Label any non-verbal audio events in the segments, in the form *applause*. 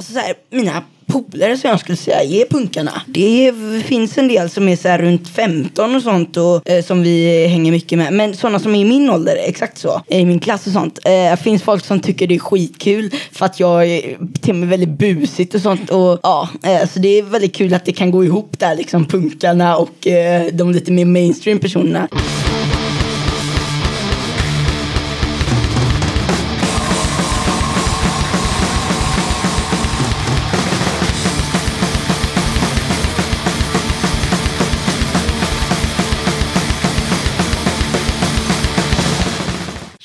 Alltså så här, mina polare som jag skulle säga är punkarna. Det finns en del som är så här runt 15 och sånt och eh, som vi hänger mycket med. Men sådana som är i min ålder, exakt så, i min klass och sånt. Eh, det finns folk som tycker det är skitkul för att jag beter mig väldigt busigt och sånt. Och ja, eh, så det är väldigt kul att det kan gå ihop där liksom punkarna och eh, de lite mer mainstream personerna.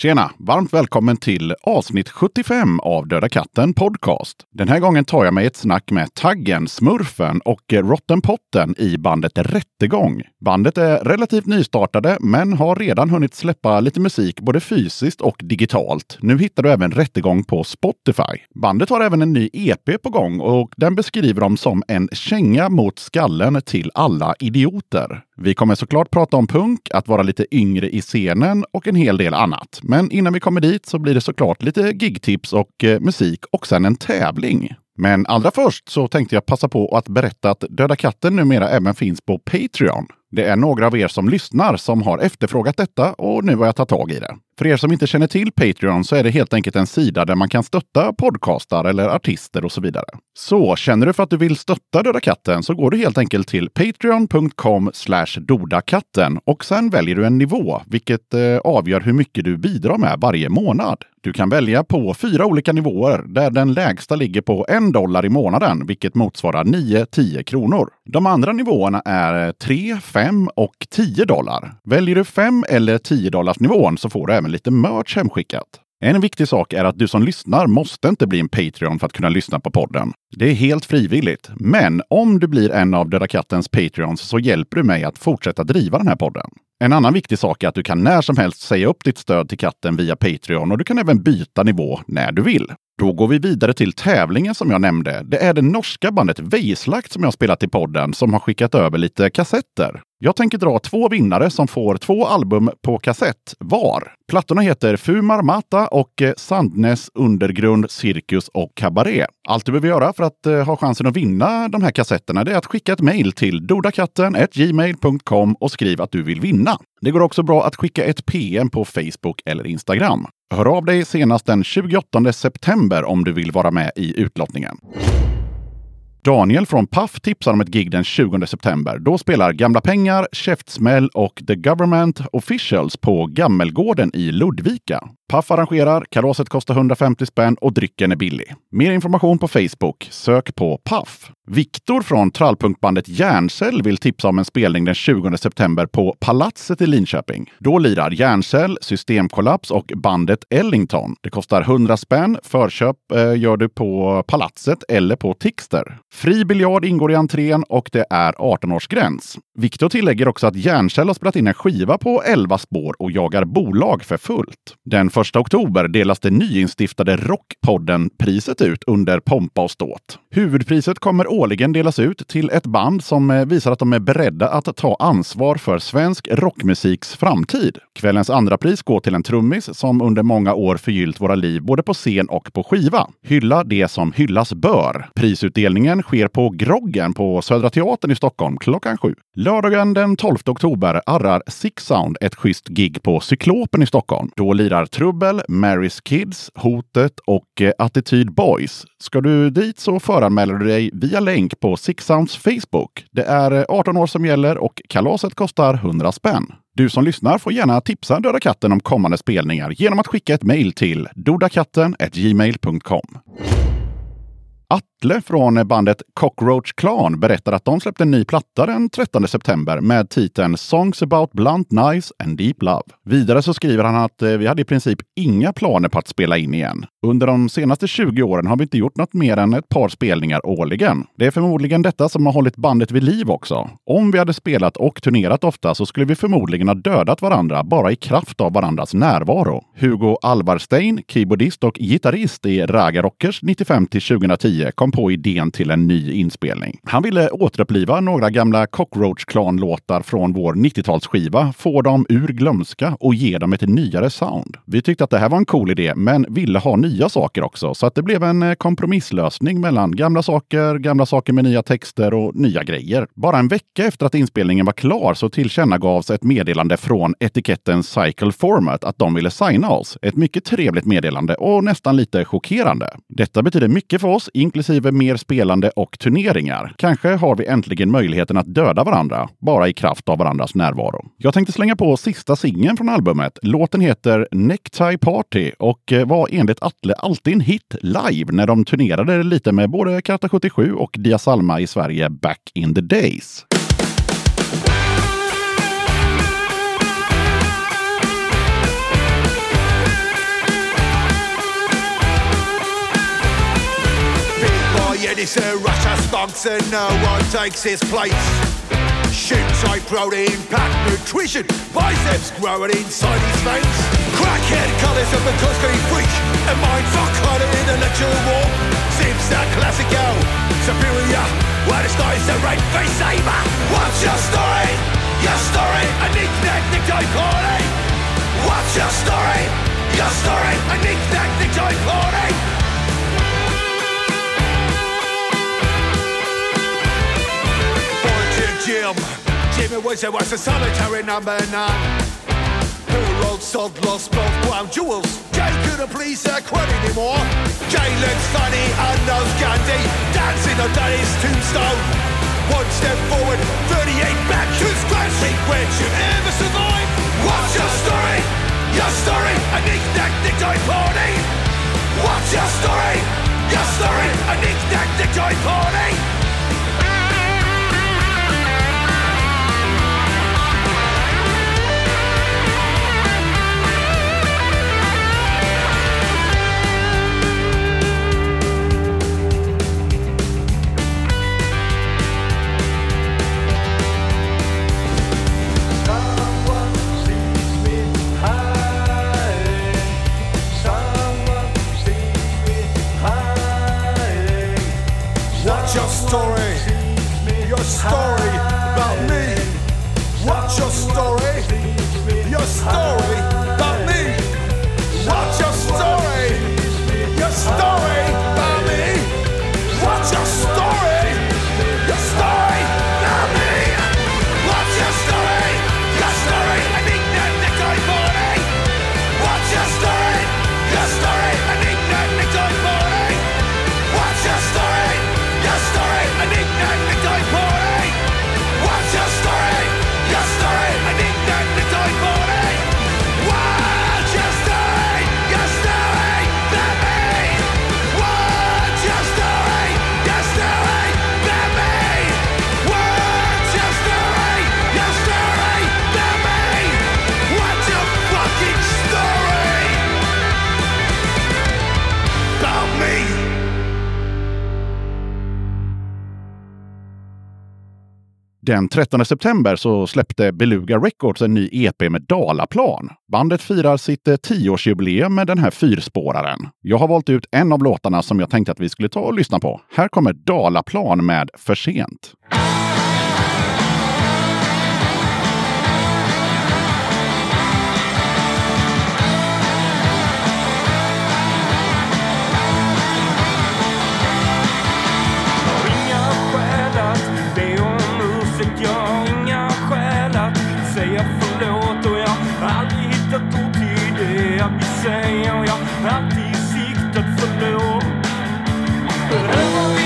Tjena! Varmt välkommen till avsnitt 75 av Döda katten Podcast. Den här gången tar jag mig ett snack med Taggen, Smurfen och Rottenpotten i bandet Rättegång. Bandet är relativt nystartade men har redan hunnit släppa lite musik både fysiskt och digitalt. Nu hittar du även Rättegång på Spotify. Bandet har även en ny EP på gång och den beskriver de som en känga mot skallen till alla idioter. Vi kommer såklart prata om punk, att vara lite yngre i scenen och en hel del annat. Men innan vi kommer dit så blir det såklart lite gigtips och eh, musik och sen en tävling. Men allra först så tänkte jag passa på att berätta att Döda katten numera även finns på Patreon. Det är några av er som lyssnar som har efterfrågat detta och nu har jag tagit tag i det. För er som inte känner till Patreon så är det helt enkelt en sida där man kan stötta podcastar eller artister och så vidare. Så känner du för att du vill stötta Döda katten så går du helt enkelt till patreon.com dodakatten och sen väljer du en nivå, vilket eh, avgör hur mycket du bidrar med varje månad. Du kan välja på fyra olika nivåer där den lägsta ligger på en dollar i månaden, vilket motsvarar 9-10 kronor. De andra nivåerna är 3, 5 och 10 dollar. Väljer du 5 eller 10 dollars nivån så får du även lite merch hemskickat. En viktig sak är att du som lyssnar måste inte bli en Patreon för att kunna lyssna på podden. Det är helt frivilligt. Men om du blir en av Döda Kattens Patreons så hjälper du mig att fortsätta driva den här podden. En annan viktig sak är att du kan när som helst säga upp ditt stöd till katten via Patreon och du kan även byta nivå när du vill. Då går vi vidare till tävlingen som jag nämnde. Det är det norska bandet Veislakt som jag spelat i podden som har skickat över lite kassetter. Jag tänker dra två vinnare som får två album på kassett var. Plattorna heter Fumar Mata och eh, Sandnes Undergrund, Cirkus och Cabaret. Allt du behöver göra för att eh, ha chansen att vinna de här kassetterna är att skicka ett mejl till dodakatten.gmail.com och skriv att du vill vinna. Det går också bra att skicka ett PM på Facebook eller Instagram. Hör av dig senast den 28 september om du vill vara med i utlottningen. Daniel från Puff tipsar om ett gig den 20 september. Då spelar Gamla Pengar, Käftsmäll och The Government Officials på Gammelgården i Ludvika. Paff arrangerar, kalaset kostar 150 spänn och drycken är billig. Mer information på Facebook. Sök på Paff. Viktor från trallpunkbandet Järncell vill tipsa om en spelning den 20 september på Palatset i Linköping. Då lirar Järncell, Systemkollaps och bandet Ellington. Det kostar 100 spänn. Förköp eh, gör du på Palatset eller på Tixter. Fri biljard ingår i entrén och det är 18-årsgräns. Viktor tillägger också att Järncell har spelat in en skiva på 11 spår och jagar bolag för fullt. Den 1 oktober delas det nyinstiftade Rockpodden-priset ut under pompa och ståt. Huvudpriset kommer årligen delas ut till ett band som eh, visar att de är beredda att ta ansvar för svensk rockmusiks framtid. Kvällens andra pris går till en trummis som under många år förgyllt våra liv både på scen och på skiva. Hylla det som hyllas bör. Prisutdelningen sker på Groggen på Södra Teatern i Stockholm klockan sju. Lördagen den 12 oktober arrar Six Sound ett schysst gig på Cyklopen i Stockholm. Då lirar Trubbel, Marys Kids, Hotet och eh, Attityd Boys. Ska du dit så föranmäler du dig via länk på Six Sounds Facebook. Det är eh, 18 år som gäller och kalaset kostar 100 spänn. Du som lyssnar får gärna tipsa Döda katten om kommande spelningar genom att skicka ett mejl till dodakatten.gmail.com. Atle från bandet Cockroach Clan berättar att de släppte en ny platta den 13 september med titeln Songs about blunt knives and deep love. Vidare så skriver han att eh, vi hade i princip inga planer på att spela in igen. Under de senaste 20 åren har vi inte gjort något mer än ett par spelningar årligen. Det är förmodligen detta som har hållit bandet vid liv också. Om vi hade spelat och turnerat ofta så skulle vi förmodligen ha dödat varandra bara i kraft av varandras närvaro. Hugo Alvarstein, keyboardist och gitarrist i Raga Rockers 95 till 2010, kom på idén till en ny inspelning. Han ville återuppliva några gamla Cockroach Clan-låtar från vår 90-talsskiva, få dem ur glömska och ge dem ett nyare sound. Vi tyckte att det här var en cool idé, men ville ha nya saker också, så att det blev en eh, kompromisslösning mellan gamla saker, gamla saker med nya texter och nya grejer. Bara en vecka efter att inspelningen var klar så tillkännagavs ett meddelande från etiketten Cycle Format att de ville signa oss. Ett mycket trevligt meddelande och nästan lite chockerande. Detta betyder mycket för oss, inklusive mer spelande och turneringar. Kanske har vi äntligen möjligheten att döda varandra, bara i kraft av varandras närvaro. Jag tänkte slänga på sista singeln från albumet. Låten heter Necktie Party och eh, var enligt Atle alltid en hit live när de turnerade lite med både Karta 77 och Dia Salma i Sverige back in the days. Yeah, this uh, Russia stunks and no one takes his place. Shoots high protein, packed nutrition, biceps growing inside his veins. Crackhead colours of a cosplay freak, and mindfuck kind of intellectual war. Sips that classic L, superior, where the guy's a rape face saber. What's your story? Your story, a knick-knack, nick-die party. What's your story? Your story, a knick-knack, nick-die party. Jim. Jimmy was a, was a solitary number nine. Who rolled sod lost both crown jewels. Jay couldn't please her quite anymore. Jay looks funny and knows Gandhi. Dancing on Daddy's tombstone. One step forward, 38 back. Two scratch secrets you ever survive. What's your story? Your story, a knick-knack, nick-die party. What's your story? Your story, a knick-knack, nick-die party. Den 13 september så släppte Beluga Records en ny EP med Dalaplan. Bandet firar sitt eh, 10-årsjubileum med den här fyrspåraren. Jag har valt ut en av låtarna som jag tänkte att vi skulle ta och lyssna på. Här kommer Dalaplan med För sent.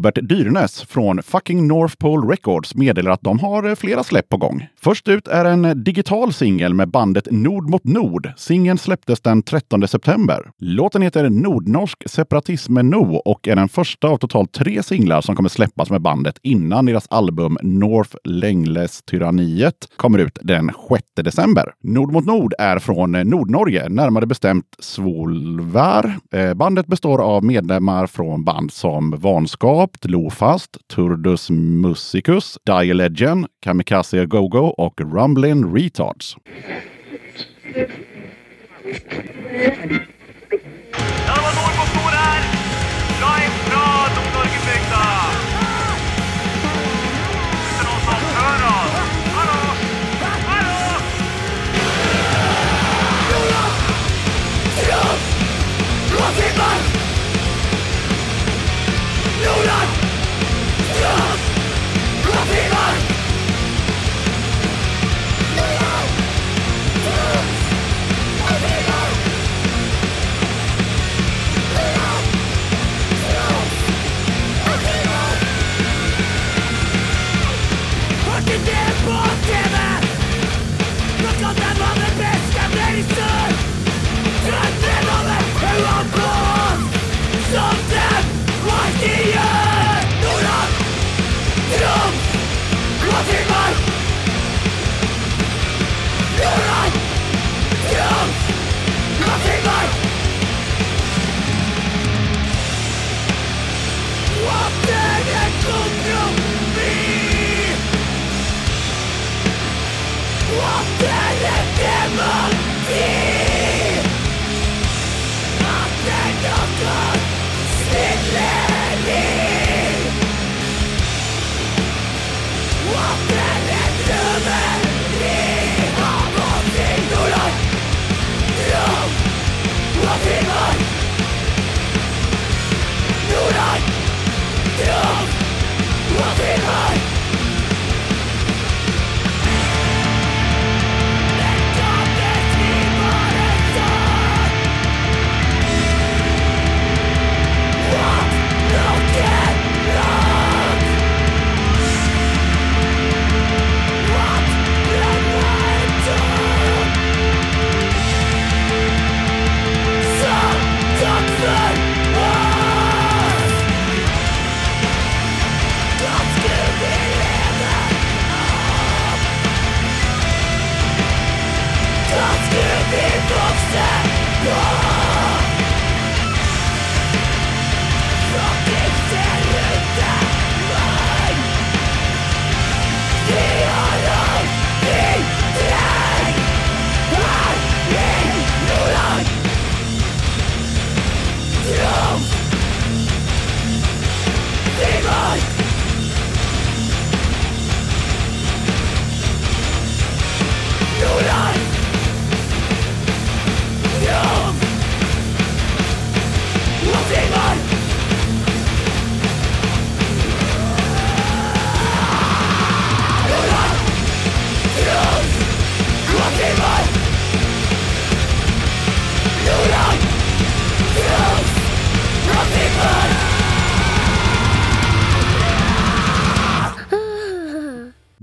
Robert Dyrnes från fucking North Pole Records meddelar att de har eh, flera släpp på gång. Först ut är en eh, digital singel med bandet Nord mot Nord. Singeln släpptes den 13 september. Låten heter Nordnorsk separatism No och är den första av totalt tre singlar som kommer släppas med bandet innan deras album North Längles Tyranniet kommer ut den 6 december. Nord mot Nord är från eh, Nordnorge, närmare bestämt Svolvær. Bandet består av medlemmar från band som Vanskap Vanskapt, Lofast, Turdus Musicus, Die Legend, Kamikaze Go-Go och Rumblin' Retards. Ja,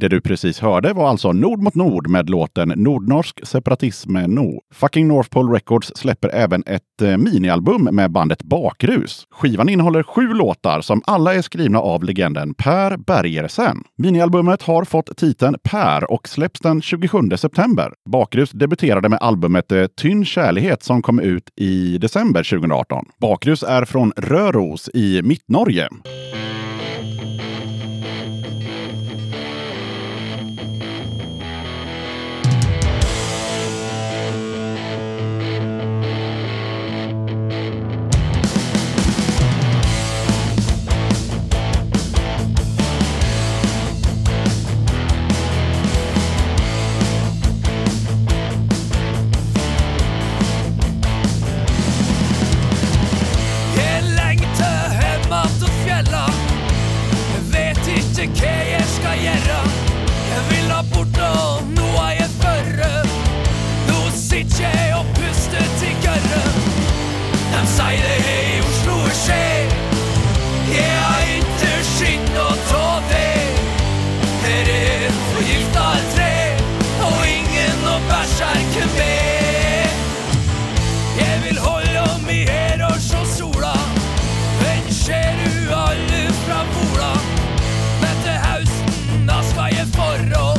Det du precis hörde var alltså Nord mot Nord med låten Nordnorsk separatism No. Fucking North Pole Records släpper även ett eh, minialbum med bandet Bakrus. Skivan innehåller sju låtar som alla är skrivna av legenden Per Bergersen. Minialbumet har fått titeln Per och släpps den 27 september. Bakrus debuterade med albumet eh, Tynn kärlighet som kom ut i december 2018. Bakrus är från Röros i Mittnorge. Vet forró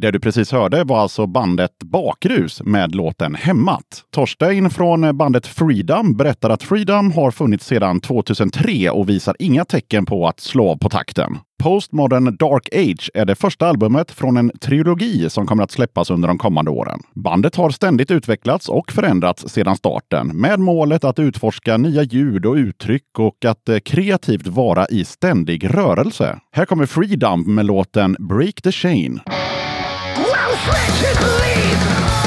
Det du precis hörde var alltså bandet Bakrus med låten Hämmat. Torstein från bandet Freedom berättar att Freedom har funnits sedan 2003 och visar inga tecken på att slå av på takten. Postmodern Dark Age är det första albumet från en trilogi som kommer att släppas under de kommande åren. Bandet har ständigt utvecklats och förändrats sedan starten med målet att utforska nya ljud och uttryck och att eh, kreativt vara i ständig rörelse. Här kommer Freedom med låten Break the Chain. I'm switching leave.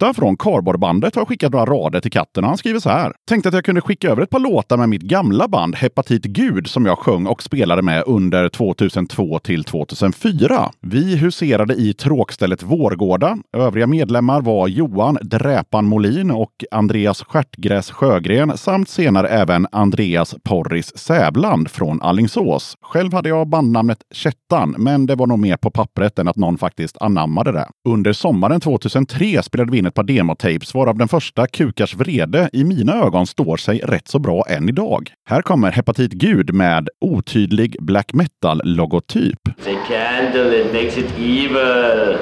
Gösta från Kardborrebandet har skickat några rader till katten och han skriver så här. Tänkte att jag kunde skicka över ett par låtar med mitt gamla band Hepatit Gud som jag sjöng och spelade med under 2002 till 2004. Vi huserade i tråkstället Vårgårda. Övriga medlemmar var Johan Dräpan Molin och Andreas Stjärtgräs Sjögren samt senare även Andreas Porris Sävland från Allingsås. Själv hade jag bandnamnet Kättan, men det var nog mer på pappret än att någon faktiskt anammade det. Under sommaren 2003 spelade vi in in ett par demotapes varav den första Kukars vrede i mina ögon står sig rätt så bra än idag. Här kommer Hepatit Gud med otydlig black metal-logotyp. The candle, it makes it evil.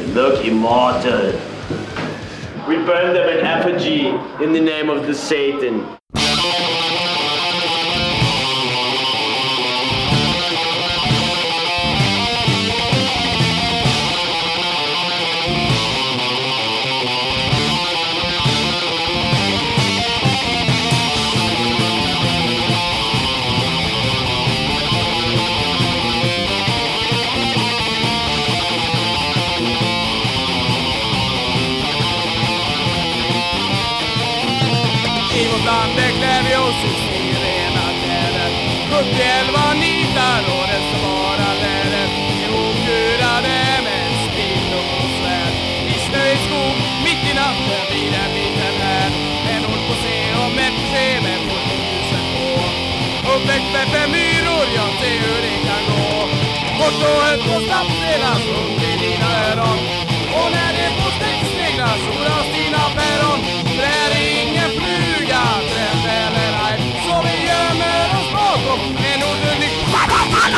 It look immortal. We burn them in effigy in the name of the Satan. I vårt klär vi oss i. Sirena kläder 71 nitar och det ska vara läder Ihopkurade med spill och svärd. I snö i skog, mitt i natten vid en liten härd. En ort på se och ett besked med ljuset på. Uppväxt med fem myror, jag ser hur det kan gå. Bort och högt på stadsdelar, sjung i dina öron. Och när det får sneglar solas dina päron. Trär i Men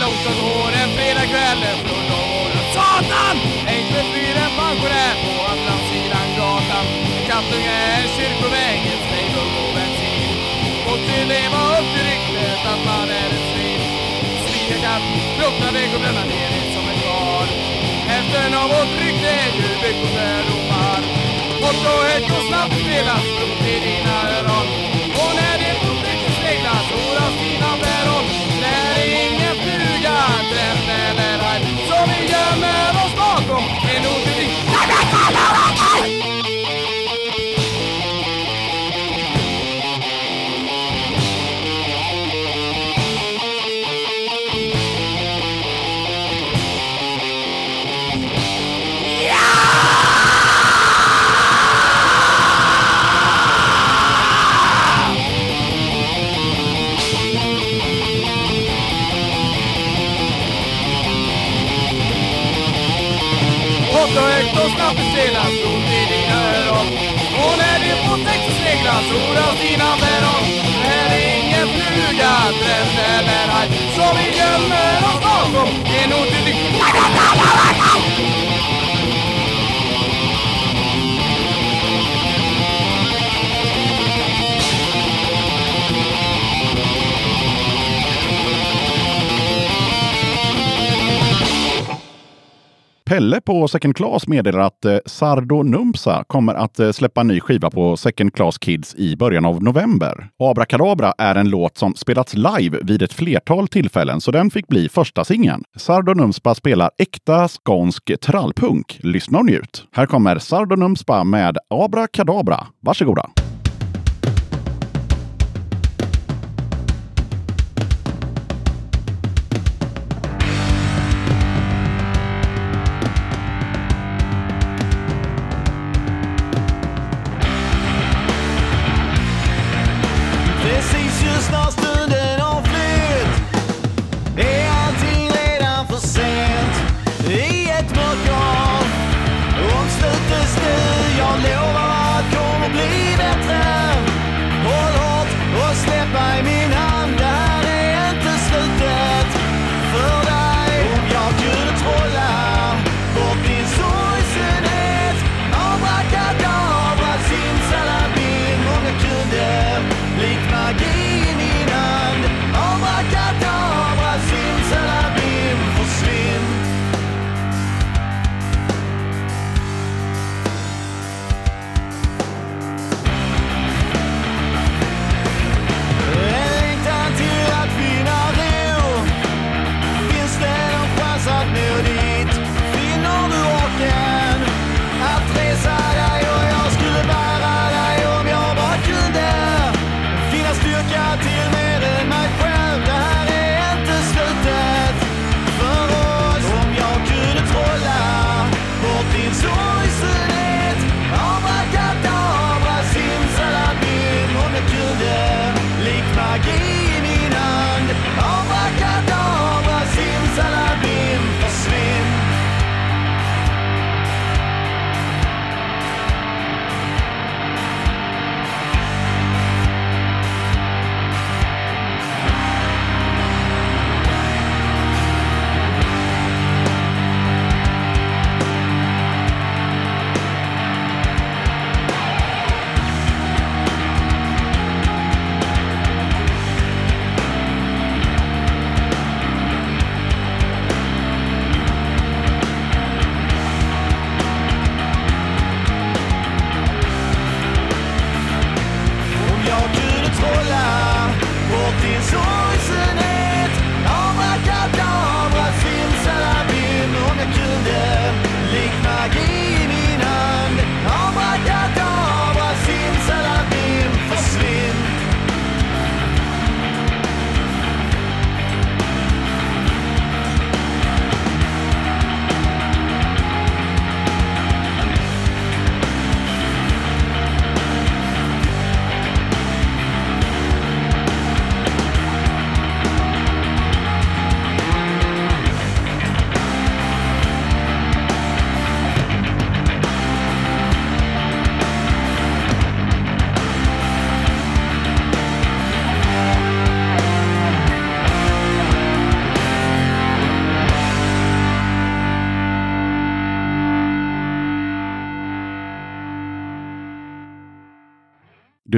långt går en fredagkväll full av våren Satan! Enkelt blir en pensionär på andra sidan gatan. En kattunge, en kyrkoväg, Svinekatt, väg och bränna ner dig som ett barn. Hälften av vårt rykte är ju byggt på fördomar Kort och högt och snabbt spelas upp i dina öron. Och när det upptäcktes sneglar oras dina päron. Det är ingen fluga, trend eller haj Så vi gömmer oss bakom en otydlig text sneglar dina päron här är ingen fluga, trend eller haj Som vi gömmer oss bakom. En otydlig Pelle på Second Class meddelar att eh, Sardo Numpsa kommer att eh, släppa en ny skiva på Second Class Kids i början av november. Abrakadabra är en låt som spelats live vid ett flertal tillfällen, så den fick bli första singeln. Sardo Numspa spelar äkta skånsk trallpunk. Lyssna och njut. Här kommer Sardo Numspa med Abrakadabra. Varsågoda!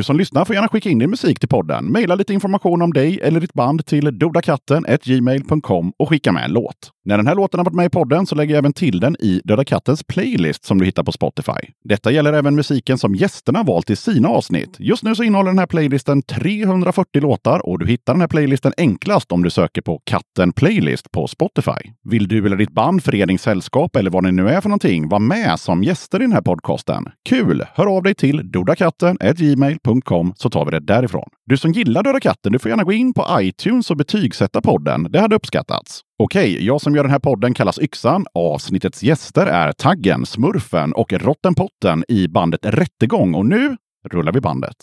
Du som lyssnar får gärna skicka in din musik till podden. Maila lite information om dig eller ditt band till dodakatten.gmail.com och skicka med en låt. När den här låten har varit med i podden så lägger jag även till den i Döda Kattens playlist som du hittar på Spotify. Detta gäller även musiken som gästerna valt i sina avsnitt. Just nu så innehåller den här playlisten 340 låtar och du hittar den här playlisten enklast om du söker på Katten Playlist på Spotify. Vill du eller ditt band, förening, sällskap eller vad det nu är för någonting vara med som gäster i den här podcasten? Kul! Hör av dig till dodakatten.gmail.com så tar vi det därifrån. Du som gillar Döda katten, du får gärna gå in på iTunes och betygsätta podden. Det hade uppskattats. Okej, jag som gör den här podden kallas Yxan. Avsnittets gäster är Taggen, Smurfen och Rottenpotten i bandet Rättegång. Och nu rullar vi bandet.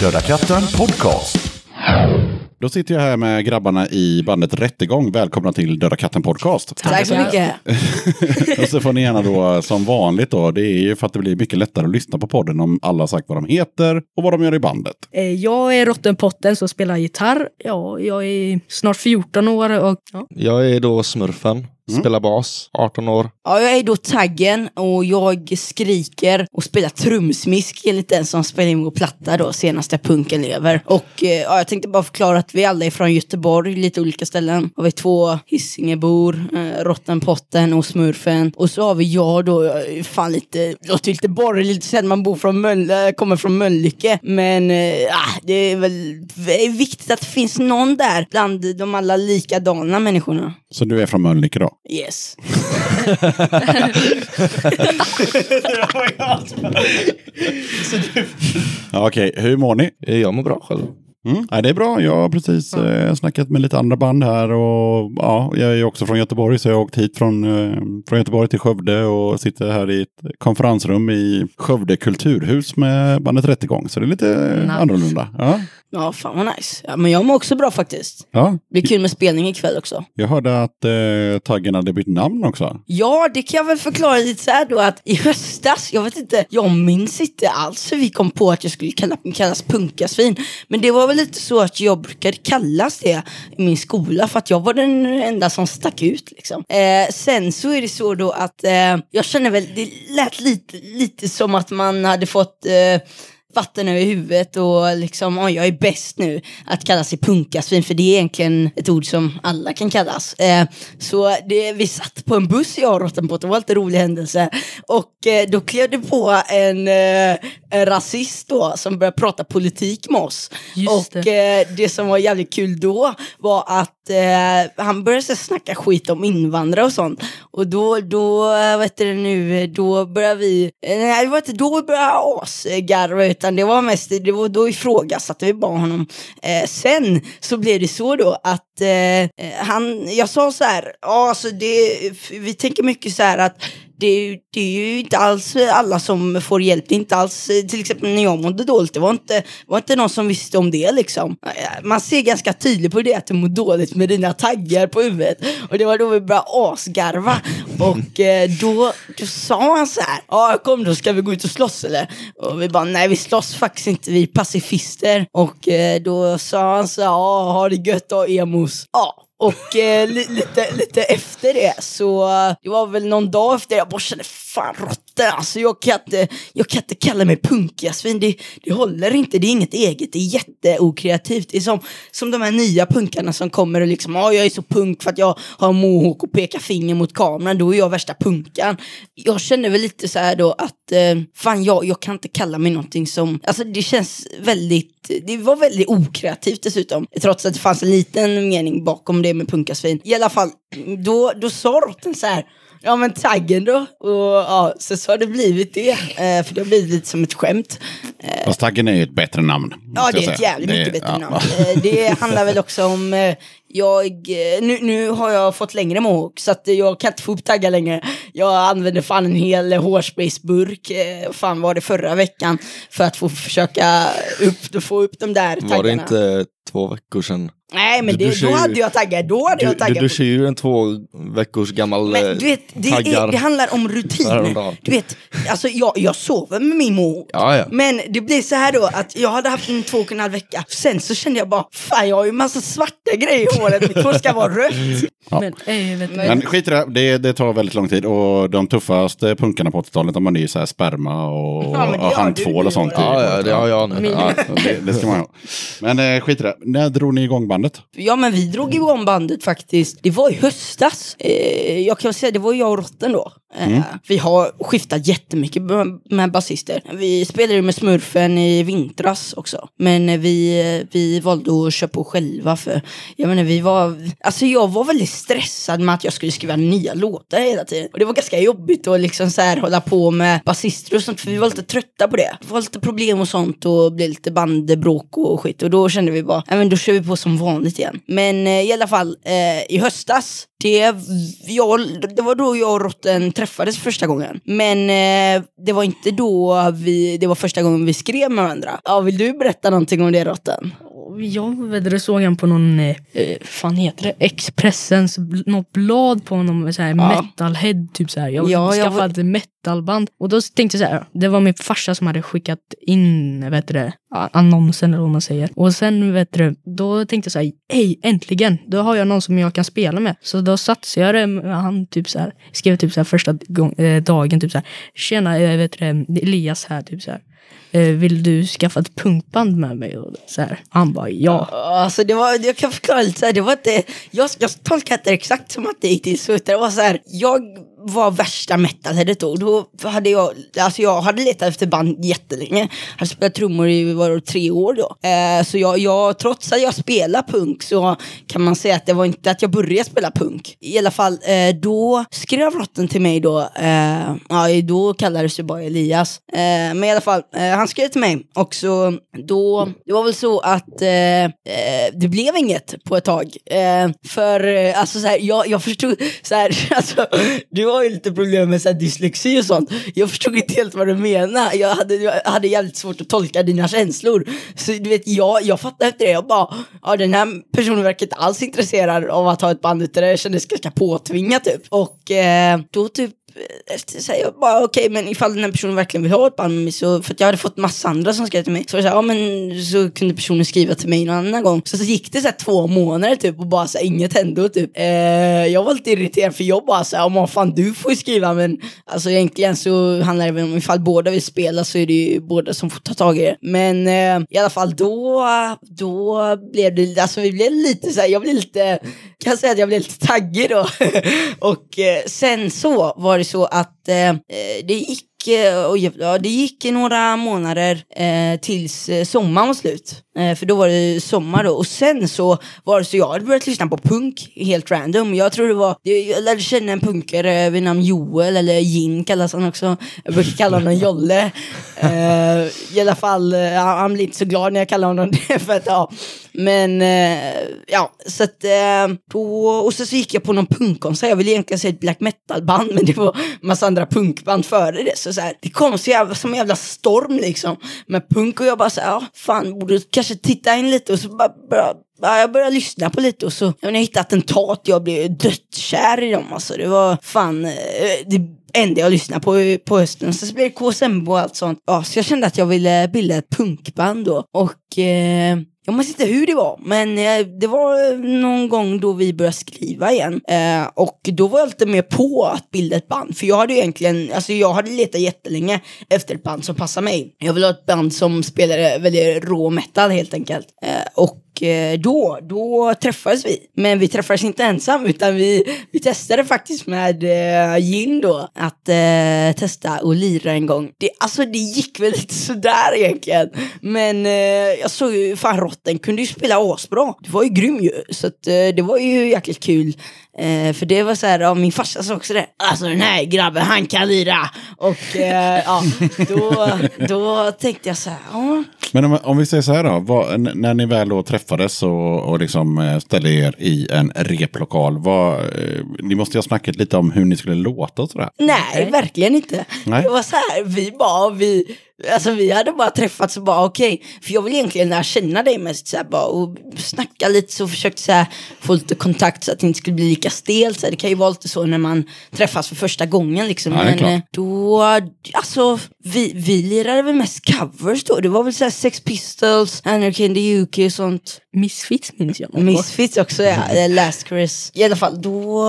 Döda katten podcast. Då sitter jag här med grabbarna i bandet Rättegång. Välkomna till Döda katten podcast. Tack så mycket. *laughs* och så får ni gärna då som vanligt då. Det är ju för att det blir mycket lättare att lyssna på podden om alla har sagt vad de heter och vad de gör i bandet. Eh, Jag är Rottenpotten som spelar gitarr. Ja, jag är snart 14 år och ja. Jag är då smurfen, spelar bas, 18 år. Ja, jag är då Taggen och jag skriker och spelar trumsmisk enligt den som spelar in vår platta då, senaste Punken lever. Och eh, ja, jag tänkte bara förklara att vi alla är från Göteborg, lite olika ställen. Och vi är två Hisingebor, eh, Rottenpotten och Smurfen. Och så har vi jag då, jag är fan lite, låter lite borgerligt lite sen man bor från Mölle, kommer från Mölnlycke. Men eh, ah, det är väl det är viktigt att det finns någon där bland de alla likadana människorna. Så du är från Mölnlycke då? Yes. *laughs* Okej, hur mår ni? Jag mår bra själv. Mm. Ja, det är bra. Jag har precis eh, snackat med lite andra band här och ja, jag är också från Göteborg så jag har åkt hit från, eh, från Göteborg till Skövde och sitter här i ett konferensrum i Skövde kulturhus med bandet Rättegång. Så det är lite Nice. annorlunda. Ja, Ja, fan vad nice. Ja, men jag mår också bra faktiskt. ja. Det blir kul med spelning ikväll också. Jag hörde att eh, Taggen hade bytt namn också. Ja, det kan jag väl förklara lite så här då att i höstas, jag vet inte, jag minns inte alls hur vi kom på att jag skulle kalla, kallas punkasvin. Men det var väl lite så att jag brukade kallas det i min skola för att jag var den enda som stack ut liksom. Eh, sen så är det så då att eh, jag känner väl, det lät lite, lite som att man hade fått eh, vatten över huvudet och liksom, oh, jag är bäst nu att kalla sig punkasvin, för det är egentligen ett ord som alla kan kallas. Eh, så det, vi satt på en buss, jag och Rottenbott, det var en lite rolig händelse. Och eh, då klev det på en, eh, en rasist då, som började prata politik med oss. Just och det. Eh, det som var jävligt kul då var att eh, han började så snacka skit om invandrare och sånt. Och då, då, eh, vet du nu, då började vi, eh, nej det var inte då vi började asgarva utan det var mest, det var då ifrågasatte vi bara honom. Eh, sen så blev det så då att eh, han, jag sa så här, ja alltså det, vi tänker mycket så här att det är, ju, det är ju inte alls alla som får hjälp. Det är inte alls, till exempel när jag mådde dåligt, det var inte, var inte någon som visste om det liksom. Man ser ganska tydligt på det att du mår dåligt med dina taggar på huvudet. Och det var då vi började asgarva. Och eh, då, då sa han så här, ja kom då ska vi gå ut och slåss eller? Och vi bara, nej vi slåss faktiskt inte, vi är pacifister. Och eh, då sa han så här, ja ha det gött då emos. Ja. Och eh, li, lite, lite efter det så, det var väl någon dag efter jag bara kände fan råttor alltså jag kan inte, jag kan inte kalla mig punkasvin, det, det håller inte, det är inget eget, det är jätteokreativt. Det är som, som de här nya punkarna som kommer och liksom, ja jag är så punk för att jag har mohawk och pekar finger mot kameran, då är jag värsta punkan. Jag kände väl lite så här då att, eh, fan jag, jag kan inte kalla mig någonting som, alltså det känns väldigt det var väldigt okreativt dessutom. Trots att det fanns en liten mening bakom det med punkasvin. I alla fall, då, då sa Rotten så här. Ja men taggen då. Och ja, så, så har det blivit det. Eh, för det har blivit lite som ett skämt. Eh, Fast Taggen är ju ett bättre namn. Ja, det är ett jävligt Det- mycket bättre ja. namn. Eh, Det handlar väl också om, eh, jag, eh, nu, nu har jag fått längre mohawk så att jag kan inte få upp taggar längre. Jag använde fan en hel hårspraysburk, eh, fan var det förra veckan, för att få försöka upp, få upp de där taggarna. Var det inte två veckor sedan. Nej men Du- det, då ju- hade jag taggat. Då hade Du, jag du, taggat. du kör ju en två veckors gammal Men du vet, det, taggar. är, det handlar om rutin. Häromdagen. Du vet, alltså jag, jag sover med min mor. Ja, ja. Men det blir så här då att jag hade haft en två och en halv vecka. Sen så kände jag bara, fan jag har ju massa svarta grejer i håret. Mitt hår ska vara rött. Men, äh, vet du, Men skit i det, det, det tar väldigt lång tid. Och de tuffaste punkarna på 80-talet, de har ju så här sperma och, Ja, men och handtvål och sånt. Ja, ja, det har jag nu. Ja, det, det ska man ha. Men eh, skit i det. När drog ni igång bandet? Ja men vi drog igång bandet faktiskt. Det var i höstas. Eh, jag kan säga det var jag och Rotten då. Eh, Vi har skiftat jättemycket med, basister. Vi spelade med Smurfen i vintras också. Men eh, vi, eh, vi valde att köra på själva för jag menar vi var, alltså jag var väldigt stressad med att jag skulle skriva nya låtar hela tiden. Och det var ganska jobbigt att liksom så här hålla på med basister och sånt för vi var lite trötta på det. Det var lite problem och sånt och blev lite bandbråk och skit och då kände vi bara, ja men då kör vi på som vanligt igen. Men eh, i alla fall eh, i höstas det, jag, det var då jag och Rotten träffades första gången. Men eh, det var inte då vi, det var första gången vi skrev med varandra. Ja, vill du berätta någonting om det Rotten? Jag vet såg han på någon, eh, fan heter det, Expressens, något blad på någon så här Ja. metalhead typ så här. Jag Ja, jag skaffade ett metalband och då tänkte jag så här, det var min farsa som hade skickat in, vet du det, annonsen eller vad man säger. Och sen vet du, då tänkte jag så här, hej äntligen, då har jag någon som jag kan spela med. Så då satsade jag det med han typ så här, skrev typ så här första gång, eh, dagen typ så här, tjena, eh, vet du Elias här typ så här. Eh, vill du skaffa ett punkband med mig? Och så här. Han bara ja. Alltså det var, jag kan förklara lite så här, det var inte, jag, jag tolkade det exakt som att det gick till slut. det var så här, jag var värsta metalheadet då. Då hade jag, alltså jag hade letat efter band jättelänge. Hade spelat trummor i var tre år då. Eh, så jag, jag, trots att jag spelar punk så kan man säga att det var inte att jag började spela punk. I alla fall, eh, då skrev Rotten till mig då, eh, ja då kallades det bara Elias. Eh, men i alla fall, eh, han skrev till mig och så då, det var väl så att eh, eh det blev inget på ett tag. Eh, för eh, alltså så här, jag, jag förstod, så här, *laughs* alltså, du har ju lite problem med så här, dyslexi och sånt. Jag förstod inte helt vad du menar. Jag hade, jag hade jävligt svårt att tolka dina känslor. Så du vet, jag, jag fattade efter det. Jag bara, ja den här personen verkar inte alls intresserad av att ha ett band utan det kändes ganska påtvingat typ. Och eh, då typ efter så här, jag bara okej men ifall den här personen verkligen vill ha ett band med mig så, för att jag hade fått massa andra som skrev till mig. Så var det så här, ja men så kunde personen skriva till mig någon annan gång. Så, så gick det så här två månader typ och bara så här, inget hände och typ. Eh, jag var lite irriterad för jag bara så här, ja fan du får ju skriva men alltså egentligen så handlar det väl om ifall båda vill spela så är det ju båda som får ta tag i det. Men eh, i alla fall då, då blev det, alltså vi blev lite så här, jag blev lite, kan jag säga att jag blev lite taggig då. *laughs* och eh, sen så var det så att eh, eh det gick eh, och, ja, det gick några månader eh, tills eh, sommaren var slut. Eh, för då var det sommar då. Och sen så var det så jag hade börjat lyssna på punk helt random. Jag tror det var, jag lärde känna en punkare vid namn Joel, eller Jin kallas han också. Jag brukar kalla honom Jolle. Eh, I alla fall, han, han blir inte så glad när jag kallar honom det. *laughs* För att, ja. Men eh, ja, så att eh, då, och så, så gick jag på någon punkkonsert. Jag ville egentligen säga ett black metal-band, men det var massa andra punkband före det. Så, så här, det kom så jävla, som en jävla storm liksom med punk och jag bara så här, ja fan, borde kanske titta in lite och så bara, bara jag började lyssna på lite och så jag menar, jag hittade attentat. Jag blev dödskär i dem. Alltså. Det var fan eh, det enda jag lyssnade på på hösten. Sen så blev det KSMB och allt sånt. Ja, så jag kände att jag ville bilda ett punkband då. Och eh, jag minns inte hur det var, men eh, det var eh, någon gång då vi började skriva igen. Eh, och då var jag lite mer på att bilda ett band. För jag hade ju egentligen, alltså jag hade letat jättelänge efter ett band som passade mig. Jag ville ha ett band som spelade väldigt rå metal helt enkelt. Eh, och Eh, då, då träffades vi. Men vi träffades inte ensam utan vi, vi testade faktiskt med eh, gin då att eh, testa och lira en gång. Det, alltså det gick väl lite sådär egentligen. Men eh, jag såg ju, fan Rotten kunde ju spela asbra. Det var ju grym ju. Så att, eh, det var ju jäkligt kul. Eh, för det var så här, ja, min farsa sa också det. Alltså den här grabben, han kan lira. Och eh, ja, då, då tänkte jag så här, ja. Men om, om vi säger så här då, vad, när ni väl då träffades och, och liksom eh, ställde er i en replokal, vad, eh, ni måste ju ha snackat lite om hur ni skulle låta och sådär. Nej, verkligen inte. Nej. Det var så här, vi bara, vi, Alltså vi hade bara träffats och bara okej, för jag vill egentligen lära känna dig mest så här, bara och snacka lite så försökte så här, få lite kontakt så att det inte skulle bli lika stelt. Så här, det kan ju vara lite så när man träffas för första gången liksom. Ja, det är Men klart. eh, då, alltså vi, vi lirade väl mest covers då. Det var väl så här Sex Pistols, Anarchy in the UK och sånt. Misfits minns jag. nog. Misfits också ja, eh, Last Chris. I alla fall då,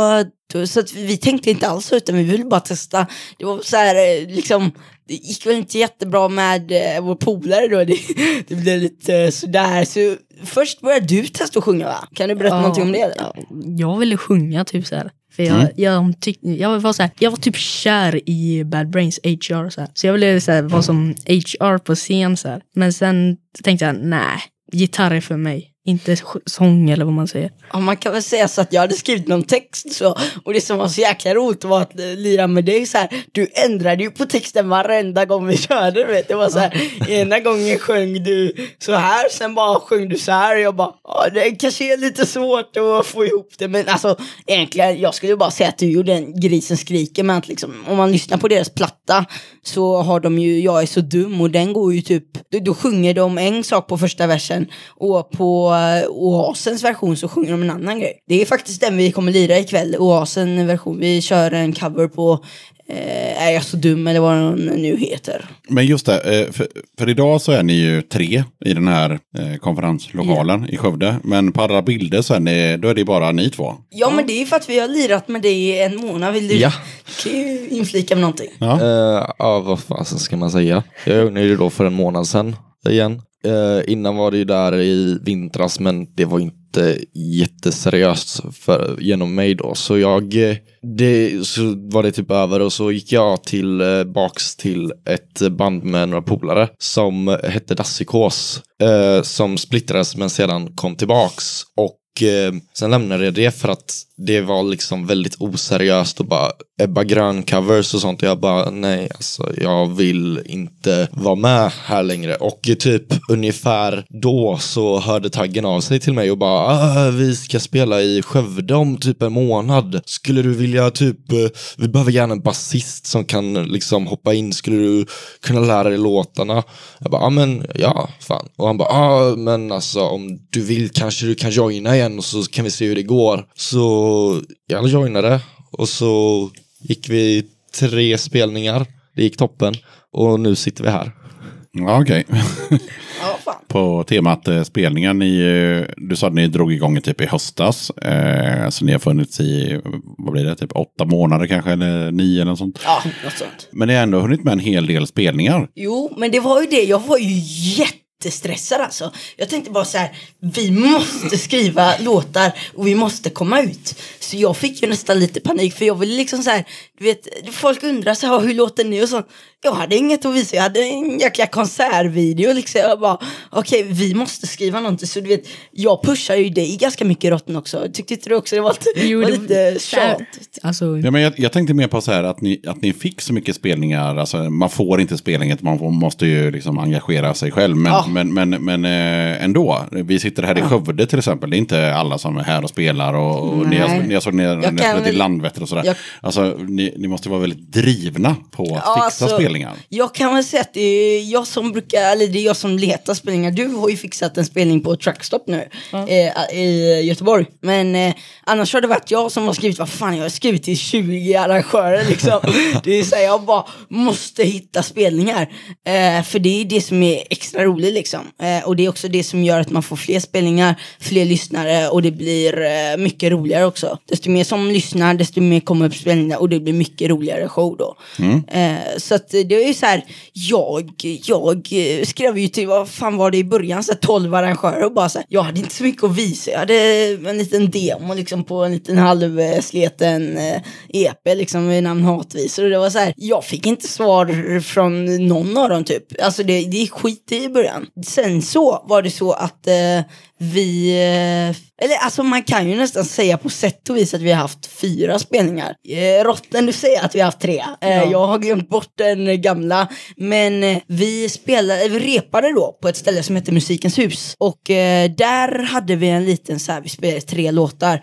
då så att vi, vi tänkte inte alls så, utan vi ville bara testa. Det var så här eh, liksom, det gick väl inte jättebra med eh, vår polare då. Det, *laughs* det blev lite eh, sådär. Så först började du testa att sjunga va? Kan du berätta Ja, någonting om det? Eller? ja, jag ville sjunga typ så här. För jag, Mm. jag, tyck, jag, var så här, jag var typ kär i Bad Brains HR. Så, här. så jag ville så här, vara som HR på scen. Så här. Men sen tänkte jag, nej, gitarr är för mig. Inte sång eller vad man säger. Ja, man kan väl säga så att jag hade skrivit någon text så, och det som var så jäkla roligt var att eh, lira med dig så här, du ändrade ju på texten varenda gång vi körde, vet. Det var så här, ena gången sjöng du så här, sen bara sjöng du så här och jag bara, ja det kanske är lite svårt att få ihop det, men alltså egentligen, jag skulle bara säga att du gjorde en grisen skriker, men att liksom, om man lyssnar på deras platta så har de ju Jag är så dum och den går ju typ, då, då sjunger de en sak på första versen och på Oasens version så sjunger de en annan grej. Det är faktiskt den vi kommer lira ikväll, Oasen version. Vi kör en cover på eh, Är jag så dum eller vad den nu heter. Men just det, eh, för, för idag så är ni ju tre i den här eh, konferenslokalen i Skövde. Men på alla bilder så är, ni, då är det bara ni två. Ja men det är ju för att vi har lirat med dig i en månad. Vill du Ja. inflika med någonting? Ja. Eh, ja, vad fasen ska man säga? Jag gjorde det då för en månad sedan igen. Eh, innan var det ju där i vintras, men det var inte jätteseriöst för, genom mig då. Så jag, eh, det, så var det typ över och så gick jag tillbaks eh, till ett band med några polare som hette Dassikås. Eh, som splittrades men sedan kom tillbaks. Och eh, sen lämnade jag det för att det var liksom väldigt oseriöst och bara Ebba Grön-covers och sånt. Och jag bara, nej, alltså jag vill inte vara med här längre. Och typ ungefär då så hörde taggen av sig till mig och bara, ah, vi ska spela i Skövde om typ en månad. Skulle du vilja typ, eh, vi behöver gärna en basist som kan liksom hoppa in. Skulle du kunna lära dig låtarna? Jag bara, ja men ja, fan. Och han bara, ah, men alltså om du vill kanske du kan joina igen och så kan vi se hur det går. Så jag joinade och så gick vi tre spelningar. Det gick toppen och nu sitter vi här. Ja, okej. Fan. På temat eh, spelningar, ni, eh, du sa att ni drog igång typ i höstas. Eh, så ni har funnits i, vad blir det, typ åtta månader kanske, eller nio eller något sånt. Ja, något sånt. Men ni har ändå hunnit med en hel del spelningar. Jo, men det var ju det. Jag var ju jättestressad alltså. Jag tänkte bara så här, vi måste skriva låtar och vi måste komma ut. Så jag fick ju nästan lite panik för jag ville liksom så här, du vet, folk undrar så här, hur låter ni och sånt. Jag hade inget att visa, jag hade en jäkla konsertvideo liksom. Jag bara, okej, vi måste skriva någonting. Så du vet, jag pushar ju dig ganska mycket Rotten också. Tyckte inte du också det var lite, Jo, var lite tjatigt? Alltså, Ja, men jag, jag tänkte mer på så här att ni, att ni fick så mycket spelningar. Alltså, man får inte spelningar, man får, måste ju liksom engagera sig själv. Men, Ja. Men, men, men eh, ändå, vi sitter här i Skövde till exempel. Det är inte alla som är här och spelar. Och, och ni, har, ni har såg ner Jag ni kan har spelat i väl- Landvetter och sådär. Jag- Alltså, ni, ni måste vara väldigt drivna på att Ja, fixa alltså, spelningar. Jag kan väl säga att det är jag som brukar, eller det är jag som letar spelningar. Du har ju fixat en spelning på Truckstop nu eh, i Göteborg. Men eh, annars har det varit jag som har skrivit, vad fan jag har skrivit till 20 arrangörer liksom. *laughs* det är så här, jag bara måste hitta spelningar. Eh, för det är det som är extra roligt liksom. Eh, och det är också det som gör att man får fler spelningar, fler lyssnare och det blir eh, mycket roligare också. Desto mer som lyssnar, desto mer kommer upp spelningar och det blir mycket roligare show då. Eh, så att det är ju så här, jag, jag skrev ju till, vad fan var det i början, så här 12 arrangörer och bara så här, jag hade inte så mycket att visa. Jag hade en liten demo liksom på en liten halvsleten eh, EP liksom med namn Hatvisor och det var så här, jag fick inte svar från någon av dem typ. Alltså det, det gick skit i början. Sen så var det så att eh, vi, eh, eller alltså man kan ju nästan säga på sätt och vis att vi har haft fyra spelningar. Eh, Rotten, du säger att vi har haft tre. Eh, Jag har glömt bort den gamla. Men eh, vi spelade, vi repade då på ett ställe som heter Musikens hus. Och där hade vi en liten så här, vi spelade tre låtar.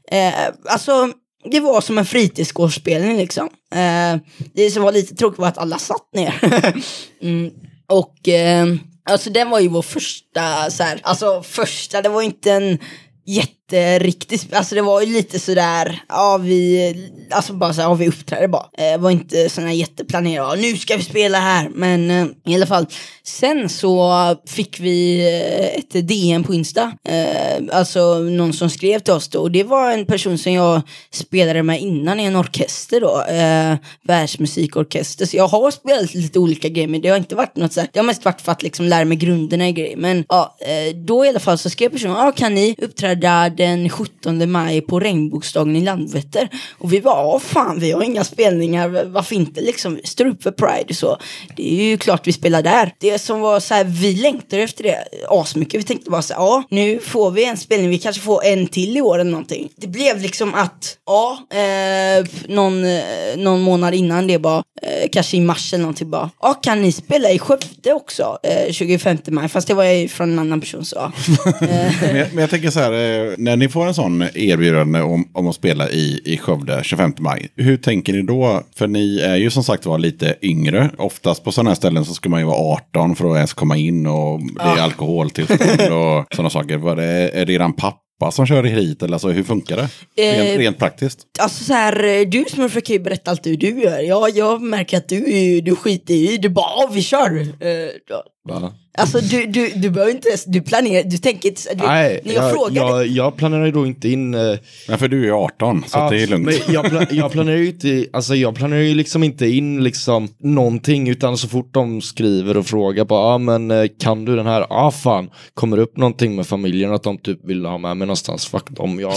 Alltså det var som en fritidsgårdsspelning liksom. Eh, det som var lite tråkigt var att alla satt ner. *laughs* mm. Och eh, alltså den var ju vår första, så här, alltså första, det var inte en jätte inte riktigt, alltså det var ju lite sådär, ja vi, alltså bara såhär, ja vi uppträdde bara. Eh, Det var inte sådana jätteplanerade, ja, nu ska vi spela här, men eh, i alla fall. Sen så fick vi eh, ett DM på Insta, eh, alltså någon som skrev till oss då, och det var en person som jag spelade med innan i en orkester då, eh, världsmusikorkester. Så jag har spelat lite olika grejer, men det har inte varit något såhär, det har mest varit för att liksom lära mig grunderna i grejer. Men ja, eh, då i alla fall så skrev personen, ja kan ni uppträda den 17 maj på regnbågsdagen i Landvetter? Och vi var, ja fan vi har inga spelningar, varför inte liksom, står upp för Pride och så. Det är ju klart vi spelar där. Det som var så här, vi längtade efter det asmycket. Vi tänkte bara så här, ja nu får vi en spelning, vi kanske får en till i år eller någonting. Det blev liksom att, ja, eh, någon, eh, någon månad innan det bara, eh, kanske i mars eller någonting bara, ja kan ni spela i Skövde också eh, 25 maj? Fast det var ju från en annan person så. *laughs* Men jag, men jag tänker så här, eh, när ni får en sån erbjudande om, om att spela i, i Skövde 25 maj, hur tänker ni då? För ni är ju som sagt var lite yngre. Oftast på sådana här ställen så ska man ju vara 18 för att ens komma in och det är alkoholtillstånd *laughs* och sådana saker. Var det, är det eran pappa som kör hit eller alltså, hur funkar det? Rent, Eh, rent praktiskt. Alltså så här, eh, du Smurf kan ju berätta allt hur du gör. Ja, jag märker att du, du skiter i, du bara, vi kör. Eh, då. Va? Alltså du, du, du behöver inte ens, du planerar, du tänker inte, du, Nej, när jag, jag, jag, jag planerar ju då inte in... eh, Men för du är ju 18, så Ja, det är lugnt. Men jag, pla- jag planerar ju inte, alltså jag planerar ju liksom inte in liksom någonting utan så fort de skriver och frågar bara, ja ah, men eh, kan du den här? Ah, fan, kommer det upp någonting med familjen att de typ vill ha med mig någonstans? Fuck dem, jag,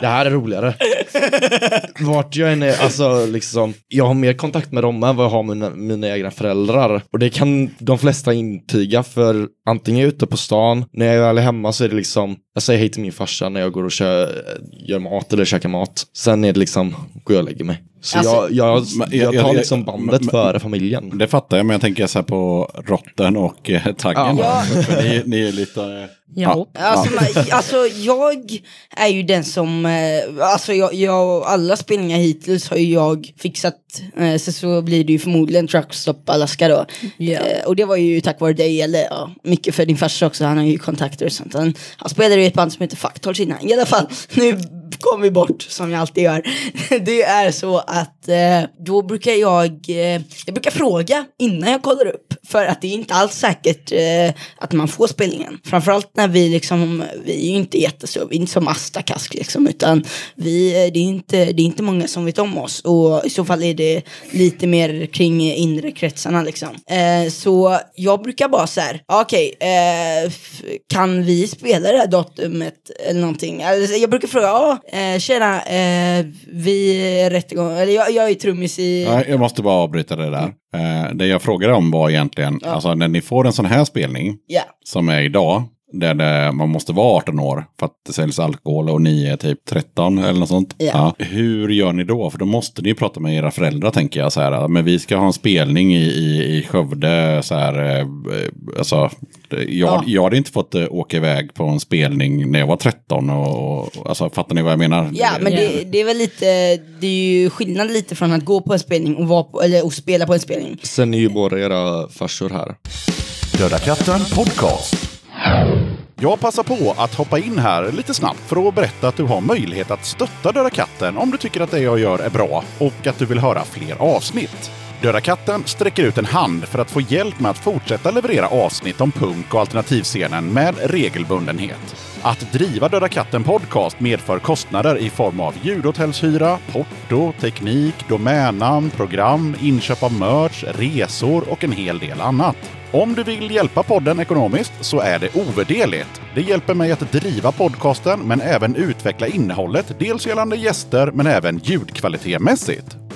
det här är roligare. Vart jag än är, alltså liksom, jag har mer kontakt med dem än vad jag har med mina, mina egna föräldrar. Och det kan de flesta intyga för antingen ute på stan, när jag väl är hemma så är det liksom, jag säger hej till min farsa när jag går och kör, gör mat eller käkar mat. Sen är det liksom, går jag och lägger mig. Så Alltså- jag, jag, jag, jag- tar liksom bandet men- före familjen. Det fattar jag, men jag tänker så här på rotten och eh, taggen. Ja. *laughs* ni, ni är lite... Ja. Alltså, man, alltså jag är ju den som, eh, alltså jag, jag, alla spelningar hittills har ju jag fixat. Eh, så, så blir det ju förmodligen Truckstop Alaska då. Eh, och det var ju tack vare dig, eller ja, mycket för din farsa också, han har ju kontakter och sånt. Han, han spelade i ett band som heter Fucktalls innan. I alla fall, nu kom vi bort som jag alltid gör. *laughs* det är så att eh, då brukar jag, eh, jag brukar fråga innan jag kollar upp. För att det är inte alls säkert eh, att man får spelningen. Framförallt när vi liksom, vi är ju inte jättestora, vi är inte som Astakask liksom. Utan vi, eh, det, är inte, det är inte många som vet om oss. Och i så fall är det lite mer kring inre kretsarna liksom. Eh, så jag brukar bara så här, okej, eh, kan vi spela det här datumet eller någonting? Alltså, jag brukar fråga, ja, eh, tjena, eh, vi är rätt igång, eller jag, jag är trummis i... Ja, jag måste bara avbryta det där. Eh, det jag frågade om var egentligen, alltså när ni får en sån här spelning, Ja. som är idag, där det, man måste vara 18 år för att det säljs alkohol och ni är typ 13 eller något sånt. Ja. Hur gör ni då? För då måste ni prata med era föräldrar tänker jag så här. Men vi ska ha en spelning i, i, i Skövde så här. Eh, alltså, jag, Ja. jag hade inte fått eh, åka iväg på en spelning när jag var 13 och, och alltså fattar ni vad jag menar? Ja, men det, det är väl lite, det är ju skillnad lite från att gå på en spelning och, vara på, eller, och spela på en spelning. Sen är ju båda era farsor här. Döda katten podcast. Jag passar på att hoppa in här lite snabbt för att berätta att du har möjlighet att stötta Döda katten om du tycker att det jag gör är bra och att du vill höra fler avsnitt. Döda katten sträcker ut en hand för att få hjälp med att fortsätta leverera avsnitt om punk och alternativscenen med regelbundenhet. Att driva Döda katten podcast medför kostnader i form av ljudhotellshyra, porto, teknik, domännamn, program, inköp av merch, resor och en hel del annat. Om du vill hjälpa podden ekonomiskt så är det ovärderligt. Det hjälper mig att driva podcasten men även utveckla innehållet, dels gällande gäster men även ljudkvalitetmässigt.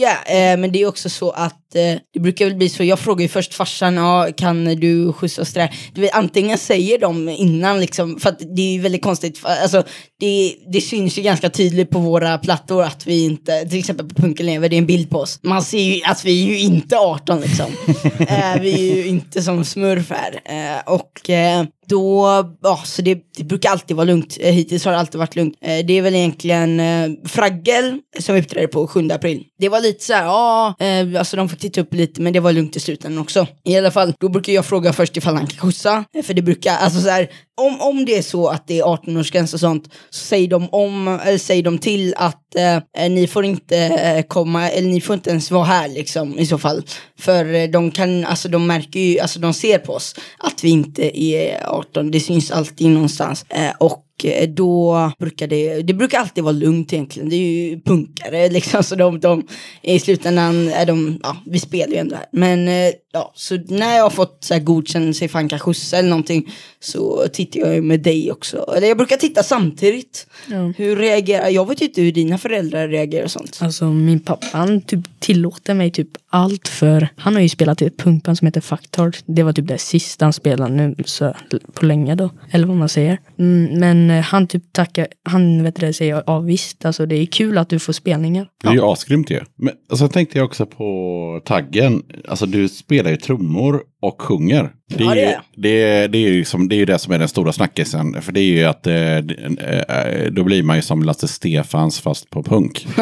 Ja, eh, men det är också så att eh, det brukar väl bli så. Jag frågar ju först farsan, ja, kan du skjutsa oss där? Du vet, antingen säger de innan liksom, för att det är ju väldigt konstigt. för- Alltså, det, det syns ju ganska tydligt på våra plattor att vi inte, till exempel på Punken lever, det är en bild på oss. Man ser ju att vi är ju inte 18 liksom. *laughs* eh, vi är ju inte som smurf här. Eh, och eh, då, ja, så det, det brukar alltid vara lugnt. Eh, hittills har det alltid varit lugnt. Eh, det är väl egentligen eh, Fraggel som uppträder på 7 april. Det var lite så här, ja, eh, alltså de fick titta upp lite, men det var lugnt i slutändan också. I alla fall, då brukar jag fråga först ifall han kan skjutsa. Eh, för det brukar, alltså så här, om, om det är så att det är 18-årsgräns och sånt, så säger de, om, eller säger de till att eh, eh, ni får inte eh, komma, eller ni får inte ens vara här liksom i så fall. För eh, de kan, alltså de märker ju, alltså de ser på oss att vi inte är 18, det syns alltid någonstans. Eh, och då brukar det, det brukar alltid vara lugnt egentligen. Det är ju punkare *laughs* liksom, så de, de i slutändan är de, ja, vi spelar ju ändå här. Men eh, ja, så när jag har fått så här godkännelse ifall han kan skjutsa eller någonting så tittar jag ju med dig också. Eller jag brukar titta samtidigt. Ja. Hur reagerar, jag vet ju inte hur dina föräldrar reagerar och sånt. Alltså min pappa han typ tillåter mig typ allt för han har ju spelat i ett punkband som heter Factard. Det var typ det sista han spelade nu så, på länge då. Eller vad man säger. Mm, men eh, han typ tackar, han vet det säger ja visst alltså det är kul att du får spelningar. Det är ju asgrymt ju. Men alltså, tänkte jag också på taggen. Alltså du spelar ju trummor och sjunger. Det är, Ja, det ju, det, är, det, är ju som, det är ju det som är den stora snackisen. För det är ju att eh, då blir man ju som Lasse Stefans fast på punk. *laughs*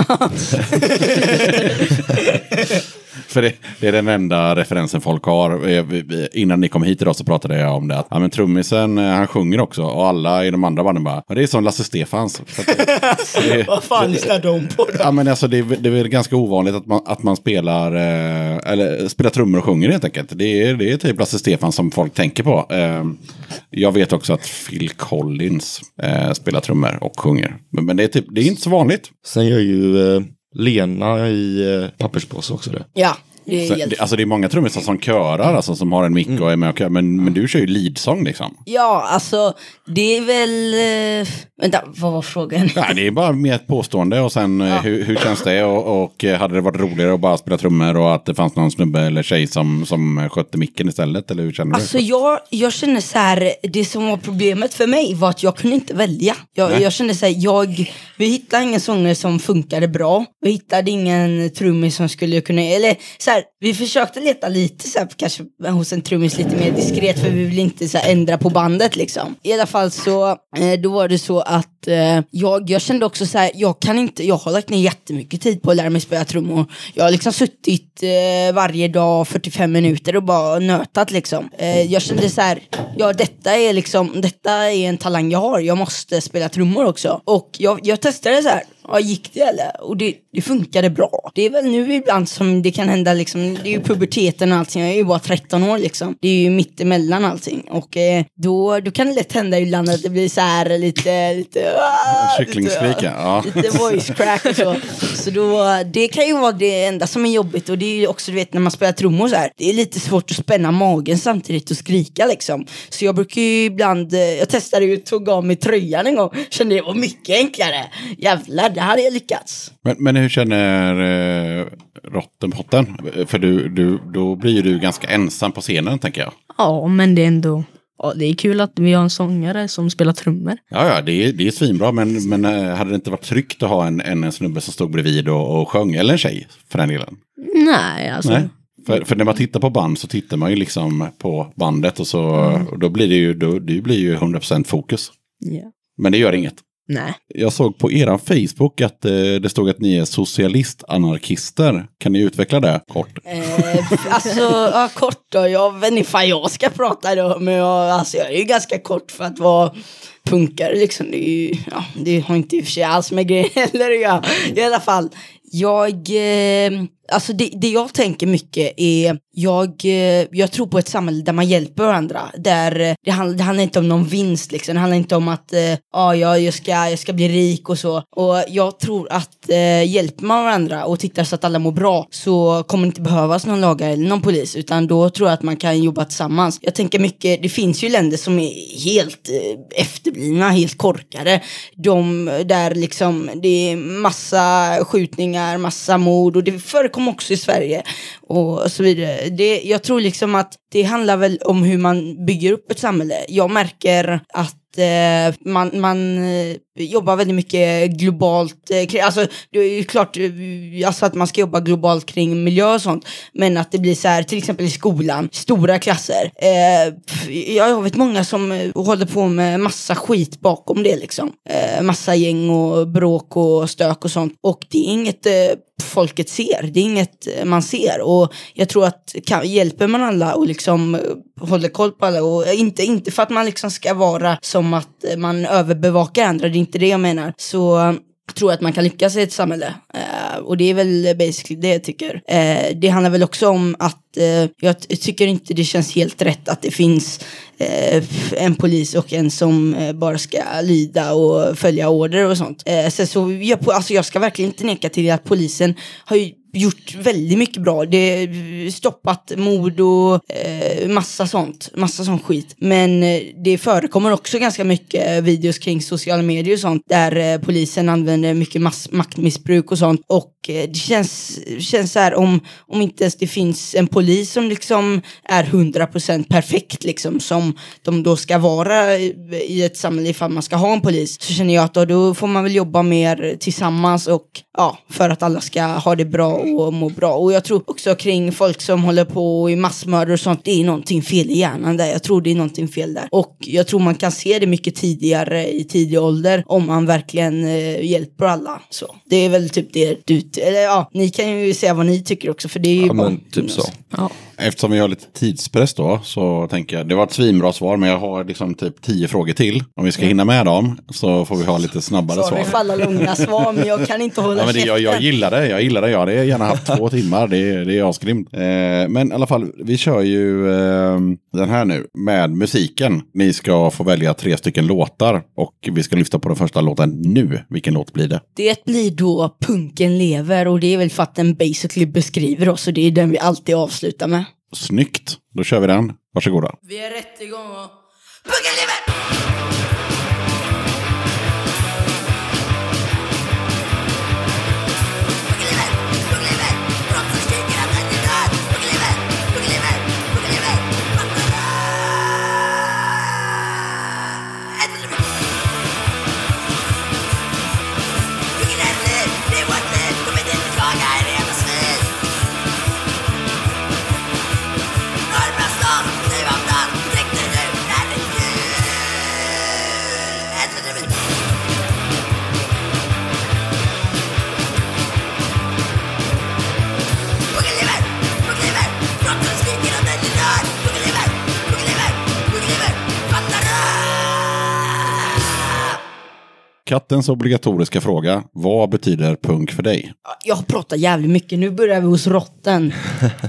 *laughs* För det, det är den enda referensen folk har. Innan ni kom hit idag så pratade jag om det. Att, ja, men trummisen, eh, han sjunger också. Och alla i de andra banden bara, ja, det är som Lasse Stefans. *laughs* Vad fan lyssnar de på då? Ja, men alltså, det, är, det är väl ganska ovanligt att man, att man spelar, eh, eller spelar trummor och sjunger helt enkelt. Det är, det är typ Lasse Stefan som folk tänker på. Eh, jag vet också att Phil Collins eh, spelar trummor och sjunger. Men, men det, är typ, det är inte så vanligt. Sen gör ju eh, Lena i eh, Papperspåse också det. Ja, det är Så, helt... det, alltså det är många trummisar som körar, alltså som har en mick och är med och kör. Men, men du kör ju leadsång liksom. Ja, alltså det är väl... Eh, vänta, vad var frågan? Nej, det är bara mer ett påstående och sen eh, hur, hur känns det och, och eh, hade det varit roligare att bara spela trummor och att det fanns någon snubbe eller tjej som, som skötte micken istället? Eller hur känner du? Alltså jag, jag känner så här, det som var problemet för mig var att jag kunde inte välja. Jag, jag kände så här, jag, vi hittade ingen sångare som funkade bra. Vi hittade ingen trummis som skulle kunna, eller så här, vi försökte leta lite så här, kanske hos en trummis lite mer diskret för vi vill inte så här, ändra på bandet liksom. I alla fall så, eh, då var det så att eh, jag, jag kände också så här, jag kan inte, jag har lagt ner jättemycket tid på att lära mig spela trummor. Jag har liksom suttit eh, varje dag 45 minuter och bara nötat liksom. Eh, jag kände så här, ja detta är liksom, detta är en talang jag har, jag måste spela trummor också. Och jag, jag testade så här, ja gick det eller? Och det, det funkade bra. Det är väl nu ibland som det kan hända liksom, det är ju puberteten och allting, jag är ju bara 13 år liksom. Det är ju mitt emellan allting. Och eh, då, då kan det lätt hända ibland att det blir så här lite, lite, ah, Kycklingskrika, ja. lite voice crack och så. Så då, det kan ju vara det enda som är jobbigt och det är ju också du vet när man spelar trummor så här. Det är lite svårt att spänna magen samtidigt och skrika liksom. Så jag brukar ju ibland, eh, jag testade ju tog av mig tröjan en gång. Kände det var mycket enklare. Jävlar, det hade jag lyckats. Men, men hur känner eh, Rottenpotten? För du, du, då blir ju du ganska ensam på scenen tänker jag. Ja men det är ändå, ja, det är kul att vi har en sångare som spelar trummor. Ja, ja, det är, det är svinbra, men, men eh, hade det inte varit tryggt att ha en, en, en snubbe som stod bredvid och, och sjöng, eller en tjej för den delen? Nej alltså. Nej. För, för när man tittar på band så tittar man ju liksom på bandet och så och då blir det ju, då, det blir ju 100% fokus. Ja. Men det gör inget. Nej. Jag såg på eran Facebook att eh, det stod att ni är socialistanarkister. Kan ni utveckla det kort? Eh, alltså, ja, kort då. Jag vet inte ifall jag ska prata då, men jag, alltså, jag är ju ganska kort för att vara punkare liksom. Det, ju, ja, det har inte i och för sig alls med grejen heller göra. I alla fall, jag, eh, alltså det, det jag tänker mycket är, jag, eh, jag tror på ett samhälle där man hjälper varandra. Där eh, det, handlar, det handlar inte om någon vinst liksom. Det handlar inte om att, ah, ja, jag, ska, jag ska bli rik och så. Och jag tror att eh, hjälper man varandra och tittar så att alla mår bra så kommer det inte behövas någon lagare eller någon polis. Utan då tror jag att man kan jobba tillsammans. Jag tänker mycket, det finns ju länder som är helt eh, efterblivna, helt korkade. De där liksom, det är massa skjutningar, massa mord och det förekommer kom också i Sverige och så vidare. Det, jag tror liksom att det handlar väl om hur man bygger upp ett samhälle. Jag märker att eh, man, man eh, jobbar väldigt mycket globalt. Eh, alltså, det är ju klart eh, alltså att man ska jobba globalt kring miljö och sånt. Men att det blir så här, till exempel i skolan, stora klasser. Eh, jag vet många som eh, håller på med massa skit bakom det liksom. Eh, massa gäng och bråk och stök och sånt. Och det är inget eh, folket ser. Det är inget man ser. Och jag tror att kan, hjälper man alla och liksom håller koll på alla och inte, inte för att man liksom ska vara som att man överbevakar andra, det är inte det jag menar. Så tror jag tror att man kan lyckas i ett samhälle. Eh, och det är väl basically det jag tycker. Eh, det handlar väl också om att eh, jag tycker inte det känns helt rätt att det finns eh, en polis och en som eh, bara ska lyda och följa order och sånt. Eh, sen så jag, alltså jag ska verkligen inte neka till att polisen har ju gjort väldigt mycket bra. Det eh, stoppat mord och eh, massa sånt. Massa sån skit. Men eh, det förekommer också ganska mycket eh, videos kring sociala medier och sånt där eh, polisen använder mycket mass- maktmissbruk och sånt. Och eh, det känns, känns så här om, om inte ens det finns en polis som liksom är 100% perfekt liksom som de då ska vara i, ett samhälle ifall man ska ha en polis så känner jag att då, då får man väl jobba mer tillsammans och ja, för att alla ska ha det bra och må bra. Och jag tror också kring folk som håller på i massmördare och sånt, det är någonting fel i hjärnan där. Jag tror det är någonting fel där. Och jag tror man kan se det mycket tidigare i tidig ålder om man verkligen eh, hjälper alla. Så det är väl typ det du, eller ja, ni kan ju säga vad ni tycker också för det är ju Ja, men typ så. Ja. Eftersom vi har lite tidspress då så tänker jag, det var ett svinbra svar men jag har liksom typ tio frågor till. Om vi ska hinna med dem så får vi ha lite snabbare Sorry svar. för alla långa svar men jag kan inte hålla Ja, men det, jag, jag gillar det, jag gillar det. Jag hade gärna haft två *laughs* timmar, det, är- det är asgrymt. Eh, men i alla fall, vi kör ju eh, den här nu med musiken. Ni ska få välja tre stycken låtar och vi ska lyfta på den första låten nu. Vilken låt blir det? Det blir då Punken lever och det är väl för att den basically beskriver oss och det är den vi alltid avslutar med. Snyggt, då kör vi den. Varsågoda. Vi är rätt igång och... Punken LIVET! Kattens obligatoriska fråga. Vad betyder punk för dig? Jag har pratat jävligt mycket, nu börjar vi hos rotten.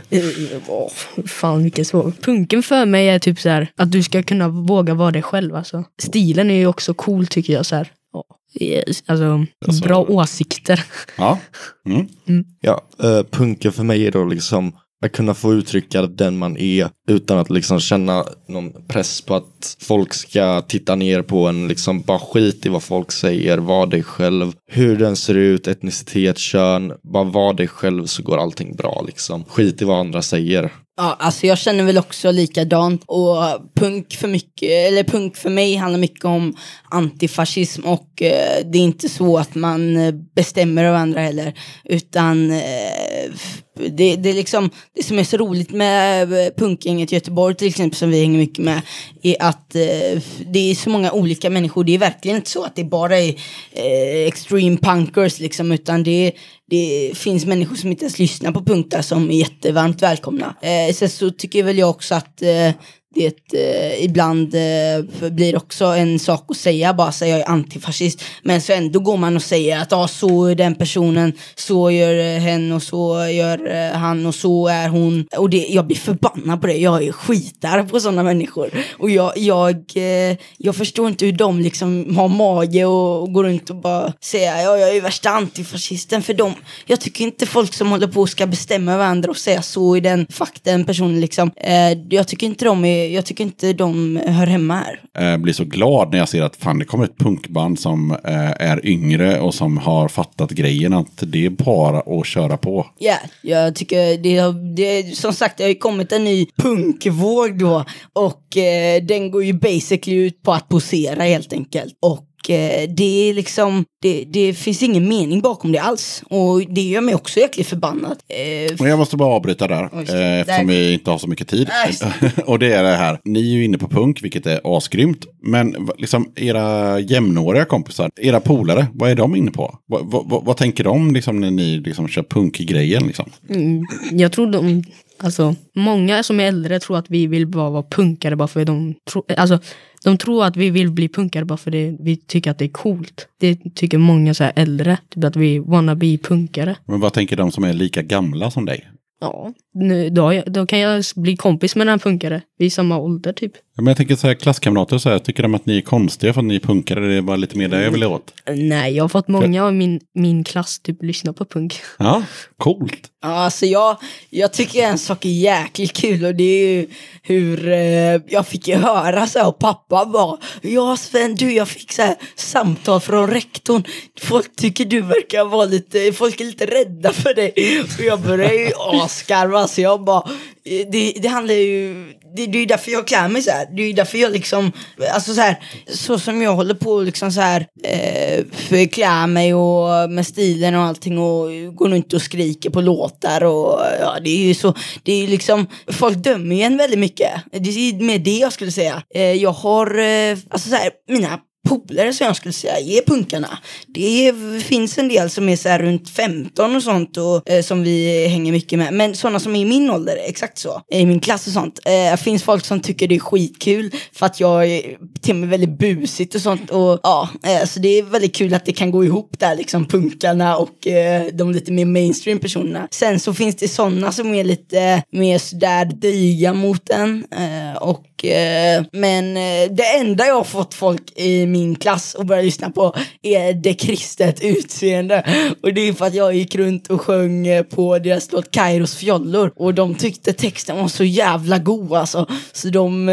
*laughs* Åh. Fan vilken svår. Punken för mig är typ så här att du ska kunna våga vara dig själv. Alltså. Stilen är ju också cool tycker jag. Så här. Ja, yes, Alltså, Alltså- bra åsikter. Ja, mm. Ja, eh, punken för mig är då liksom att kunna få uttrycka den man är utan att liksom känna någon press på att folk ska titta ner på en. Liksom bara skit i vad folk säger, var dig själv, hur den ser ut, etnicitet, kön. Bara var dig själv så går allting bra liksom. Skit i vad andra säger. Ja, alltså jag känner väl också likadant. Och punk för, mycket, eller punk för mig handlar mycket om antifascism och eh, det är inte så att man bestämmer över andra heller. Utan eh, det, det är liksom, det som är så roligt med eh, punken gänget i Göteborg till exempel som vi hänger mycket med är att eh, det är så många olika människor. Det är verkligen inte så att det bara är eh, extreme punkers liksom utan det det finns människor som inte ens lyssnar på punkter som är jättevarmt välkomna. Eh, sen så tycker väl jag också att eh, det eh, ibland eh, blir också en sak att säga, bara säga jag är antifascist. Men så ändå går man och säger att ah, så är den personen, så gör eh, hen och så gör eh, han och så är hon. Och det, jag blir förbannad på det, jag är skitar på sådana människor. Och jag, jag, eh, jag förstår inte hur de liksom har mage och, och går runt och bara säga ja, jag är värsta antifascisten för dem. Jag tycker inte folk som håller på ska bestämma över andra och säga så i den, fuck den personen liksom. Eh, jag tycker inte de är jag tycker inte de hör hemma här. Jag blir så glad när jag ser att fan det kommer ett punkband som eh, är yngre och som har fattat grejen att det är bara att köra på. Ja, jag tycker det har, det, som sagt det har ju kommit en ny punkvåg då och eh, den går ju basically ut på att posera helt enkelt. Och eh, det är liksom, det, det finns ingen mening bakom det alls. Och det gör mig också jäkligt förbannad. Eh, Men jag måste bara avbryta där, Oj, eh, eftersom där. vi inte har så mycket tid. *laughs* Och det är det här, ni är ju inne på punk, vilket är asgrymt. Men va- liksom era jämnåriga kompisar, era polare, vad är de inne på? Vad, vad, vad, vad tänker de liksom, när ni liksom, kör punkgrejen? Liksom? Mm, jag tror de, alltså många som är äldre tror att vi vill bara vara punkare bara för de tror, alltså de tror att vi vill bli punkare bara för det, vi tycker att det är coolt. Det tycker många så här äldre, typ att vi wanna be punkare. Men vad tänker de som är lika gamla som dig? Ja, nu, då, jag- då kan jag bli kompis med den här punkare. Vi är samma ålder typ. Ja, Men jag tänker så här, klasskamrater, så här, tycker de att ni är konstiga för att ni är punkare? Det är bara lite mer det jag vill åt. Nej, jag har fått många av min, min klass typ lyssna på punk. Ja, coolt. Ja, alltså jag, jag tycker en sak är jäkligt kul och det är ju hur eh, jag fick ju höra så här och pappa bara Ja Sven, du jag fick så här samtal från rektorn. Folk tycker du verkar vara lite, folk är lite rädda för dig. Och jag började ju asgarva så jag bara eh, det, det handlar ju, det, det är ju därför jag klär mig så här. Det är ju därför jag liksom, alltså så här, så som jag håller på liksom så här, eh, förklär mig och med stilen och allting och går runt och skriker på låtar och ja, det är ju så, det är ju liksom, folk dömer ju en väldigt mycket. Det är med det jag skulle säga. Eh, jag har, eh, alltså så här, mina polare som jag skulle säga är punkarna. Det finns en del som är så här runt 15 och sånt och eh, som vi hänger mycket med. Men sådana som är i min ålder, exakt så, i min klass och sånt. Eh, Det finns folk som tycker det är skitkul för att jag är till mig väldigt busigt och sånt. Och ja, eh, så det är väldigt kul att det kan gå ihop där liksom punkarna och eh, de lite mer mainstream personerna. Sen så finns det sådana som är lite mer sådär dryga mot en. Eh, och, Eh, men eh, det enda jag har fått folk i min klass att börja lyssna på är det kristet utseende. Och det är för att jag gick runt och sjöng eh, på deras låt Kairos fjollor. Och de tyckte texten var så jävla god alltså. Så de,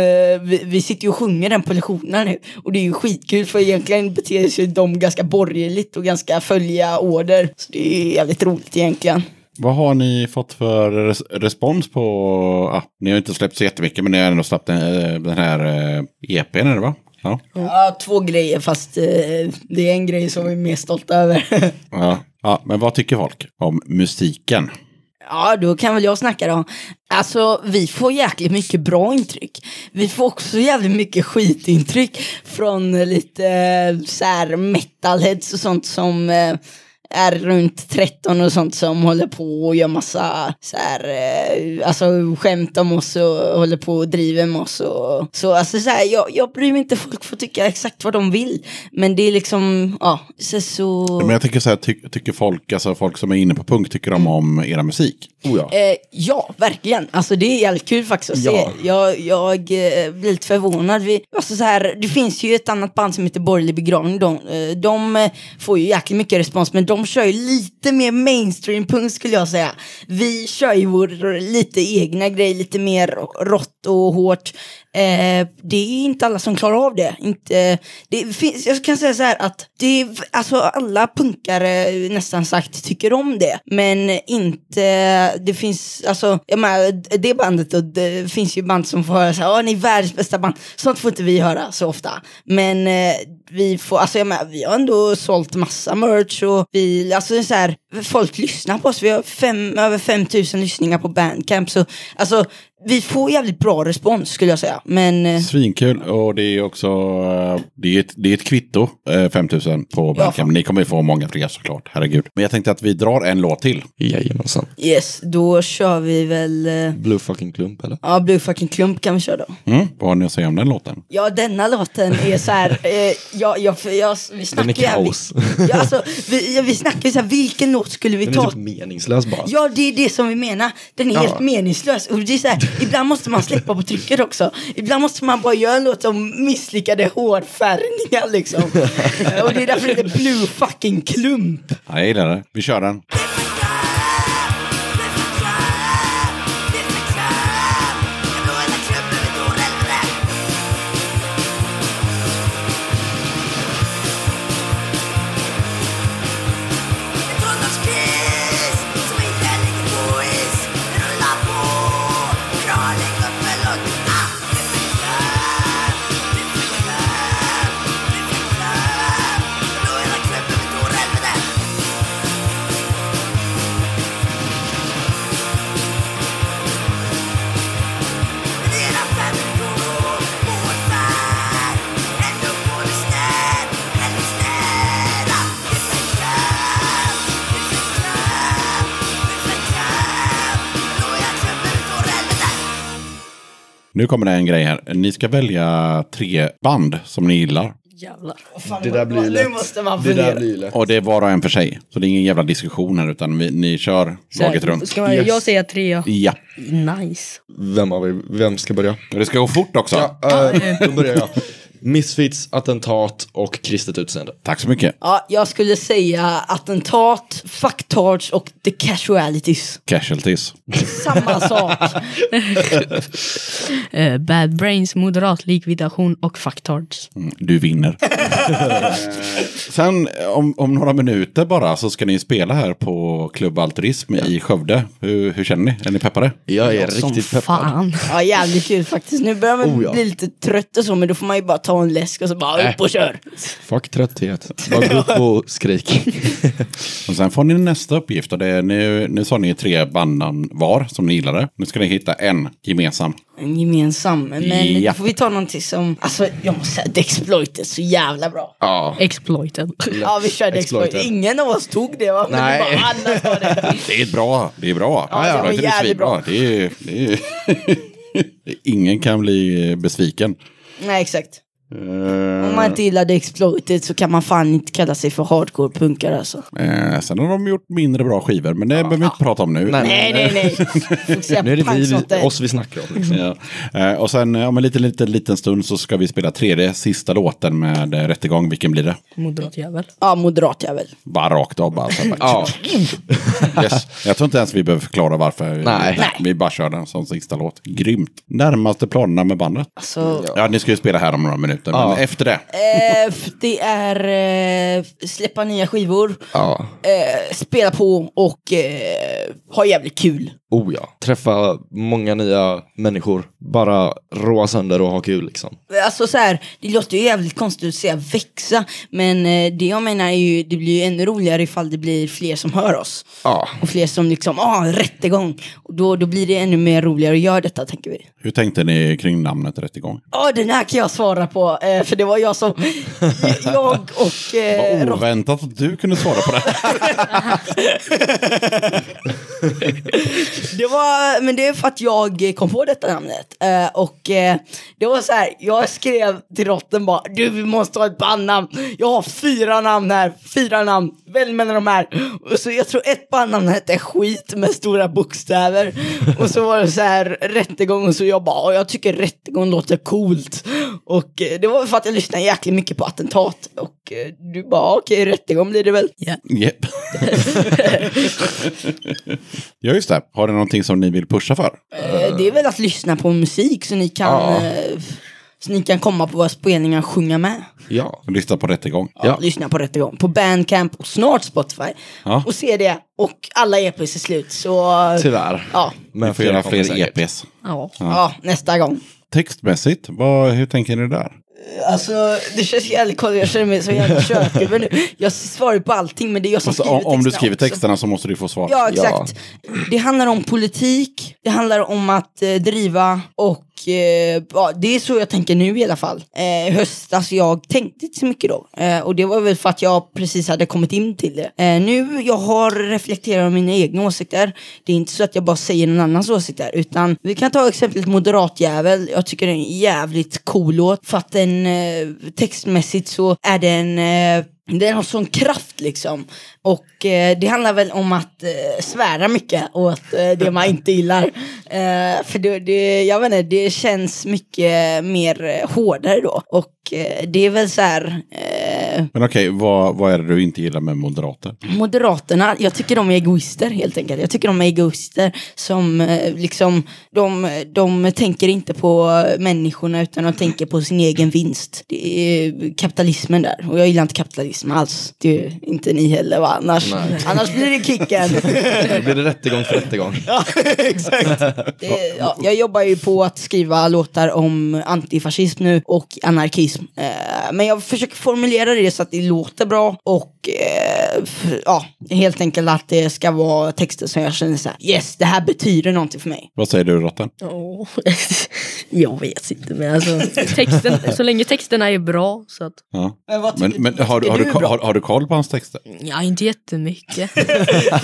vi, vi sitter ju och sjunger den på lektionerna nu. Och det är ju skitkul för egentligen beter sig de ganska borgerligt och ganska följa order. Så det är jävligt roligt egentligen. Vad har ni fått för res respons på, ah, ni har inte släppt så jättemycket men ni har ändå släppt den, eh, den här eh, EPn det va? Ja. Ja, två grejer fast eh, det är en grej som vi är mer stolta över. *laughs* ja. ja. Men vad tycker folk om musiken? Ja, då kan väl jag snacka då. Alltså, vi får jäkligt mycket bra intryck. Vi får också jävligt mycket skitintryck från lite eh, så här metalheads och sånt som eh, är runt 13 och sånt som håller på och gör massa så här, eh, alltså skämt om oss och håller på och driver med oss. Och, så alltså så här, jag, jag bryr mig inte, folk får tycka exakt vad de vill. Men det är liksom, ja, så, så... Men jag tänker så här, ty tycker folk, alltså folk som är inne på punk, tycker de om era musik? Oh ja. Eh, ja, verkligen. Alltså det är jävligt kul faktiskt att Ja. se. Jag, jag eh, blir lite förvånad. Vi, alltså, så här, det finns ju ett annat band som heter Borgerlig begravning. De, eh, de eh, får ju jäkligt mycket respons, men de de kör ju lite mer mainstream punk skulle jag säga. Vi kör ju vår lite egna grej, lite mer rått och hårt. Eh, det är inte alla som klarar av det. Inte, eh, det finns, jag kan säga så här att det alltså alla punkare nästan sagt tycker om det. Men inte, det finns, alltså, jag menar, det bandet och det finns ju band som får höra så här, ni är världens bästa band. Sånt får inte vi höra så ofta. Men eh, vi får, alltså jag menar, vi har ändå sålt massa merch och vi, alltså det är så här, folk lyssnar på oss. Vi har fem, över 5000 lyssningar på Bandcamp. Så alltså, vi får jävligt bra respons skulle jag säga. Men eh, Svinkul och det är också eh, det är ett, det är ett kvitto, eh, 5000 på Bandcamp. fan. Ni kommer ju få många fler såklart, herregud. Men jag tänkte att vi drar en låt till. Jajamensan. yes, då kör vi väl, eh, Blue fucking klump eller? ja Blue fucking klump kan vi köra då. Mm, vad har ni att säga om den låten? Ja, denna låten är så här, eh, jag, jag, jag, vi snackar Den är kaos. jävligt- Ja, alltså, vi, ja, vi snackar så här, vilken låt skulle vi Den ta? är typ meningslös bara. Ja, det är det som vi menar. Den är Ja. helt meningslös. Och det är så här, ibland måste man släppa på trycket också. Ibland måste man bara göra en låt om misslyckade hårfärgningar liksom. *laughs* och det är därför det heter Blue fucking klump. Ja, jag gillar det. Vi kör den. Nu kommer det en grej här. Ni ska välja tre band som ni gillar. Jävlar. Det där blir Nu lätt. måste man Det där blir lätt. Och det är var och en för sig. Så det är ingen jävla diskussion här utan vi, ni kör laget runt. Ska man, Jag säger tre. ja. Nice. Vem, har vi, vem ska börja? Det ska gå fort också. Ja, eh, då börjar jag. Misfits, attentat och kristet utseende. Tack så mycket. Ja, jag skulle säga attentat, fucktards och the casualities. Casualties. Samma *laughs* sak. *laughs* Eh, Bad Brains, moderat likvidation och fucktards. Mm, Du vinner. *laughs* Eh, Sen om, om några minuter bara så ska ni spela här på Klubb Altruism i Skövde. Hur, hur känner ni? Är ni peppade? Jag är Som riktigt peppad. fan. Ja, jävligt kul faktiskt. Nu börjar man Oh, ja. bli lite trött och så, men då får man ju bara ta en läsk och så bara Äh. upp och kör. Fuck trötthet. Bara gå upp och *laughs* skrik. *laughs* Och sen får ni nästa uppgift. Och det är, nu, nu sa ni tre bandnamn var som ni gillade. Nu ska ni hitta en gemensam. En gemensam. Men Ja. då får vi ta någonting som, alltså jag måste säga, The Exploit är så jävla bra. Ja. Exploited. Ja, vi körde Exploit. Exploited. Ingen av oss tog det va? Men Nej. det var alla det. *laughs* Det är bra. Det är bra. Ja, det var är jävligt svinbra. bra. Det är, det är, Ingen kan bli besviken. Nej, exakt. Eh, Om man inte gillade Exploited så kan man fan inte kalla sig för hardcore-punkare alltså. Eh, sen har de gjort mindre bra skivor, men det behöver vi inte prata om nu. Nej. Nej, nej, *laughs* Nu är det vi, oss vi snackar om. Liksom. Ja. Eh, och sen om en liten, liten, liten stund så ska vi spela tredje, sista låten med eh, Rättegång. Vilken blir det? Moderat jävel. Ja, moderat jävel. Bara rakt av bara. Ja. yes. Jag tror inte ens vi behöver förklara varför. Nej. Nej. Vi bara kör den som sista låt. Grymt. Närmaste planerna med bandet? Alltså, Ja, ni ska ju spela här om några minuter, men Ja. efter det. eh, det är eh, släppa nya skivor, Ja. eh, spela på och eh, ha jävligt kul. Oh ja. Träffa många nya människor. Bara roa sönder och ha kul liksom. Alltså så här, det låter ju jävligt konstigt att säga växa, men eh, det jag menar är ju, det blir ju ännu roligare ifall det blir fler som hör oss. Ja. Och fler som liksom, ah, rättegång. Och då, då blir det ännu mer roligare att göra detta, tänker vi. Hur tänkte ni kring namnet Rättegång? Ja, den här kan jag svara på, eh, för det var jag som, *laughs* jag och... Eh, Vad oväntat att du kunde svara på det. *laughs* *laughs* det var, men det är för att jag kom på detta namnet. Eh, och eh, det var så här, jag skrev till Rotten bara, du vi måste ha ett bandnamn. Jag har fyra namn här, fyra namn, välj mellan de här. Och så jag tror ett bandnamn hette skit med stora bokstäver. Och så var det så här rättegång och så jag bara, jag tycker rättegång låter coolt. Och eh, det var för att jag lyssnade jäkligt mycket på attentat. Och du bara, okej rättegång blir det väl. Ja. Japp. ja, just det. Har ni någonting som ni vill pusha för? Eh, Det är väl att lyssna på musik så ni kan, Ja. eh, så ni kan komma på våra spelningar och sjunga med. Ja. Lyssna på Rättegång. Ja. Lyssna på Rättegång. På Bandcamp och snart Spotify. Ja. Och se det. Och alla EPs är slut. Så Tyvärr. ja, Vi får göra fler. EPs. Ja. ja, nästa gång. Textmässigt, vad, hur tänker ni där? Alltså det känns jävligt konstigt. Jag känner mig så jävla kökgubbe nu. Jag svarar på allting men det är jag som Alltså, skriver om, du texterna skriver också. texterna så måste du få svar. Ja, exakt. Det handlar om politik, det handlar om att eh, driva och eh, ja, det är så jag tänker nu i alla fall. Eh, I höstas, alltså jag tänkte inte så mycket då. Eh, och det var väl för att jag precis hade kommit in till det. Eh, nu, jag har reflekterat över mina egna åsikter. Det är inte så att jag bara säger någon annans åsikter, utan vi kan ta exemplet Moderatjävel. Jag tycker det är en jävligt cool låt, för att den eh, textmässigt så är den eh, den har sån kraft liksom. Och eh, det handlar väl om att eh, svära mycket åt eh, det man inte gillar. *laughs* Eh, för det, det, jag vet inte, det känns mycket mer eh, hårdare då. Och eh, det är väl så här, Men okej, vad, vad är det du inte gillar med moderater? Moderaterna, jag tycker de är egoister helt enkelt. Jag tycker de är egoister som eh, liksom, de, de tänker inte på människorna utan de tänker på sin egen vinst. Det är kapitalismen där och jag gillar inte kapitalism alls. Det är inte ni heller va? Annars, annars blir det kicken. *laughs* Då blir det rättegång för rättegång. Ja, *laughs* exakt. Det, ja, jag jobbar ju på att skriva låtar om antifascism nu och anarkism. Eh, men jag försöker formulera det så att det låter bra och eh, ja, helt enkelt att det ska vara texter som jag känner så här, yes, det här betyder någonting för mig. Vad säger du Rotten? Åh. *laughs* Jag vet inte, men alltså texten, så länge texterna är bra så att, Ja. Men vad Men, men har, du- har, du, är har, har du koll på hans texter? ja inte jättemycket. *laughs* Det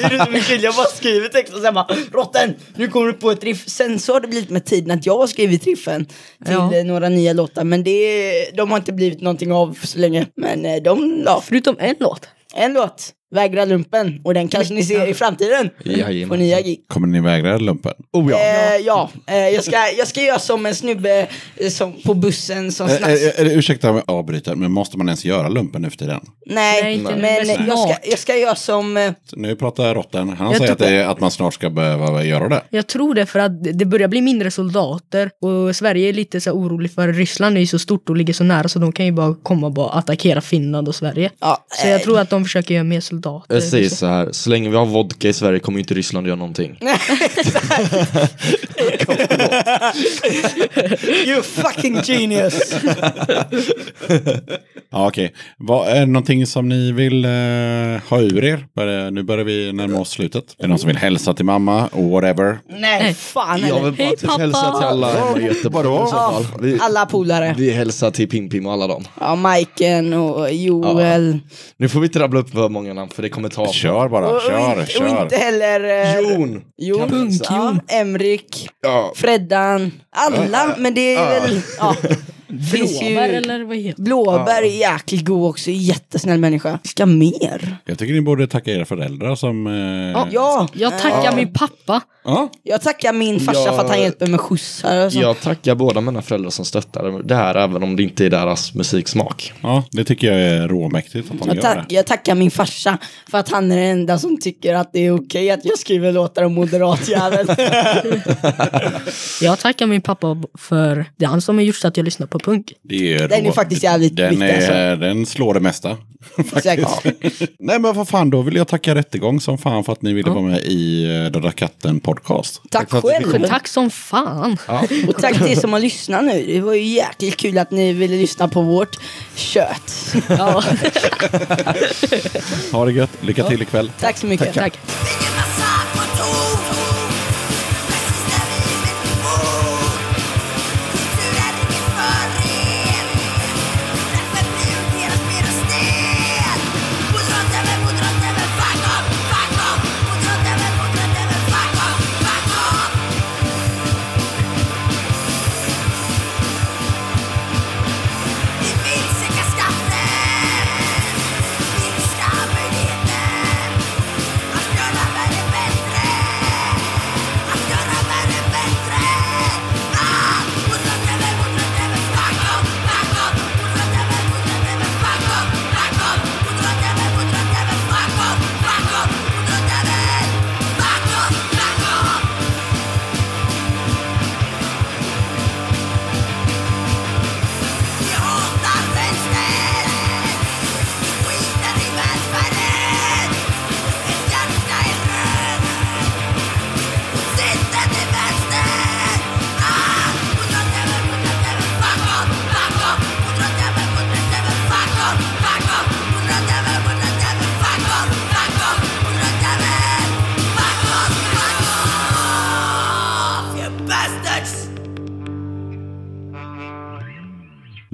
är så mycket, jag bara skriver text och sen bara Rotten, nu kommer du på ett riff. Sen så har det blivit med tiden att jag har skrivit riffen till Ja. eh, några nya låtar. Men det, de har inte blivit någonting av så länge. Men eh, de, ja, Förutom en låt en låt. Vägra lumpen. Och den kanske ni ser i framtiden. På nya gig. Kommer ni vägra lumpen? Oh ja. Eh, ja, eh, jag, ska, jag ska göra som en snubbe eh, som, på bussen som Är, snacks. är, är, det- ursäkta om jag avbryter, men måste man ens göra lumpen nu för tiden? Nej, Nej, men jag ska, jag ska göra som... eh, Nu pratar Rotten, han Jag säger att, det är, att man snart ska behöva göra det. Jag tror det för att det börjar bli mindre soldater och Sverige är lite så orolig för Ryssland är ju så stort och ligger så nära så de kan ju bara komma och bara attackera Finland och Sverige. Ja, Så jag eh, tror att de försöker göra mer soldater. Jag säger så här, så länge vi har vodka i Sverige kommer inte Ryssland göra någonting. You fucking genius! *laughs* Ja, okej. Vad är det någonting som ni vill eh, ha ur er? Börjar- Nu börjar vi närma oss slutet. Är det någon som vill hälsa till mamma? Och whatever. Nej, fan Jag vill bara Hej, typ pappa! hälsa till alla hemma i Göteborg Vadå? i så fall. Vi, Alla polare. vi hälsar till Pim-Pim och alla dem. Ja, Majken och Joel. Nu får vi inte rabbla upp för många namn för det kommer ta. Kör bara, Och, kör, och, kör. och inte heller... eh, Jon! Jon, hälsa? ja, Emrik, Ja. Freddan, alla, men det är väl... Ja. *laughs* Finns ju- Blåbär eller vad heter Blåbär är jäkligt god också, jättesnäll människa. Ska mer? Jag tycker ni borde tacka era föräldrar som... Eh, Ja, Jag tackar min pappa. Ja. jag tackar min farsa Ja. för att han hjälper med skjutsar och sånt. Jag tackar båda mina föräldrar som stöttar det här även om det inte är deras musiksmak. ja, det tycker jag är råmäktigt att Jag, gör tack, det. jag tackar min farsa för att han är den enda som tycker att det är okej att jag skriver låtar om moderatjävel. *laughs* Jag tackar min pappa för det är han som har gjort så att jag lyssnar på punk. Det är Den är rå- faktiskt jävligt den viktig, är, Den slår det mesta. *laughs* Exakt. Nej men vad fan, då vill jag tacka Rättegång som fan för att ni ville vara med i eh, Döda katten podcast. Tack fick själv. Tack som fan. Och tack till er som har lyssnat nu. Det var ju jäkligt kul att ni ville lyssna på vårt kött. Ja, *laughs* Ha det gött, lycka till ikväll. Tack så mycket. tack. Vilken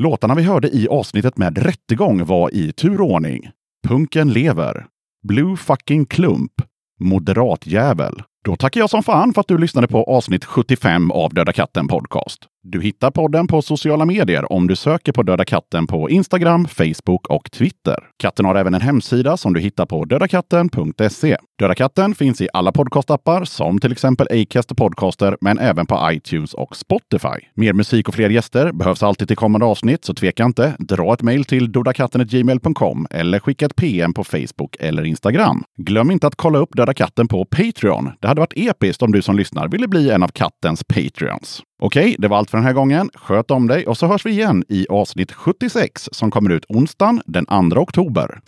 Låtarna vi hörde i avsnittet med Rättegång var i turordning. Punken lever. Blue fucking klump. Moderatjävel. Då tackar jag som fan för att du lyssnade på avsnitt 75 av Döda katten podcast. Du hittar podden på sociala medier om du söker på Döda katten på Instagram, Facebook och Twitter. Katten har även en hemsida som du hittar på dödakatten.se. Döda katten finns i alla podcastappar som till exempel Acast och Podcaster, men även på iTunes och Spotify. Mer musik och fler gäster behövs alltid till kommande avsnitt, så tveka inte. Dra ett mejl till dodakatten.gmail.com eller skicka ett PM på Facebook eller Instagram. Glöm inte att kolla upp Döda katten på Patreon. Det hade varit episkt om du som lyssnar ville bli en av kattens Patreons. Okej, det var allt för den här gången. Sköt om dig och så hörs vi igen i avsnitt 76 som kommer ut onsdagen den 2 oktober.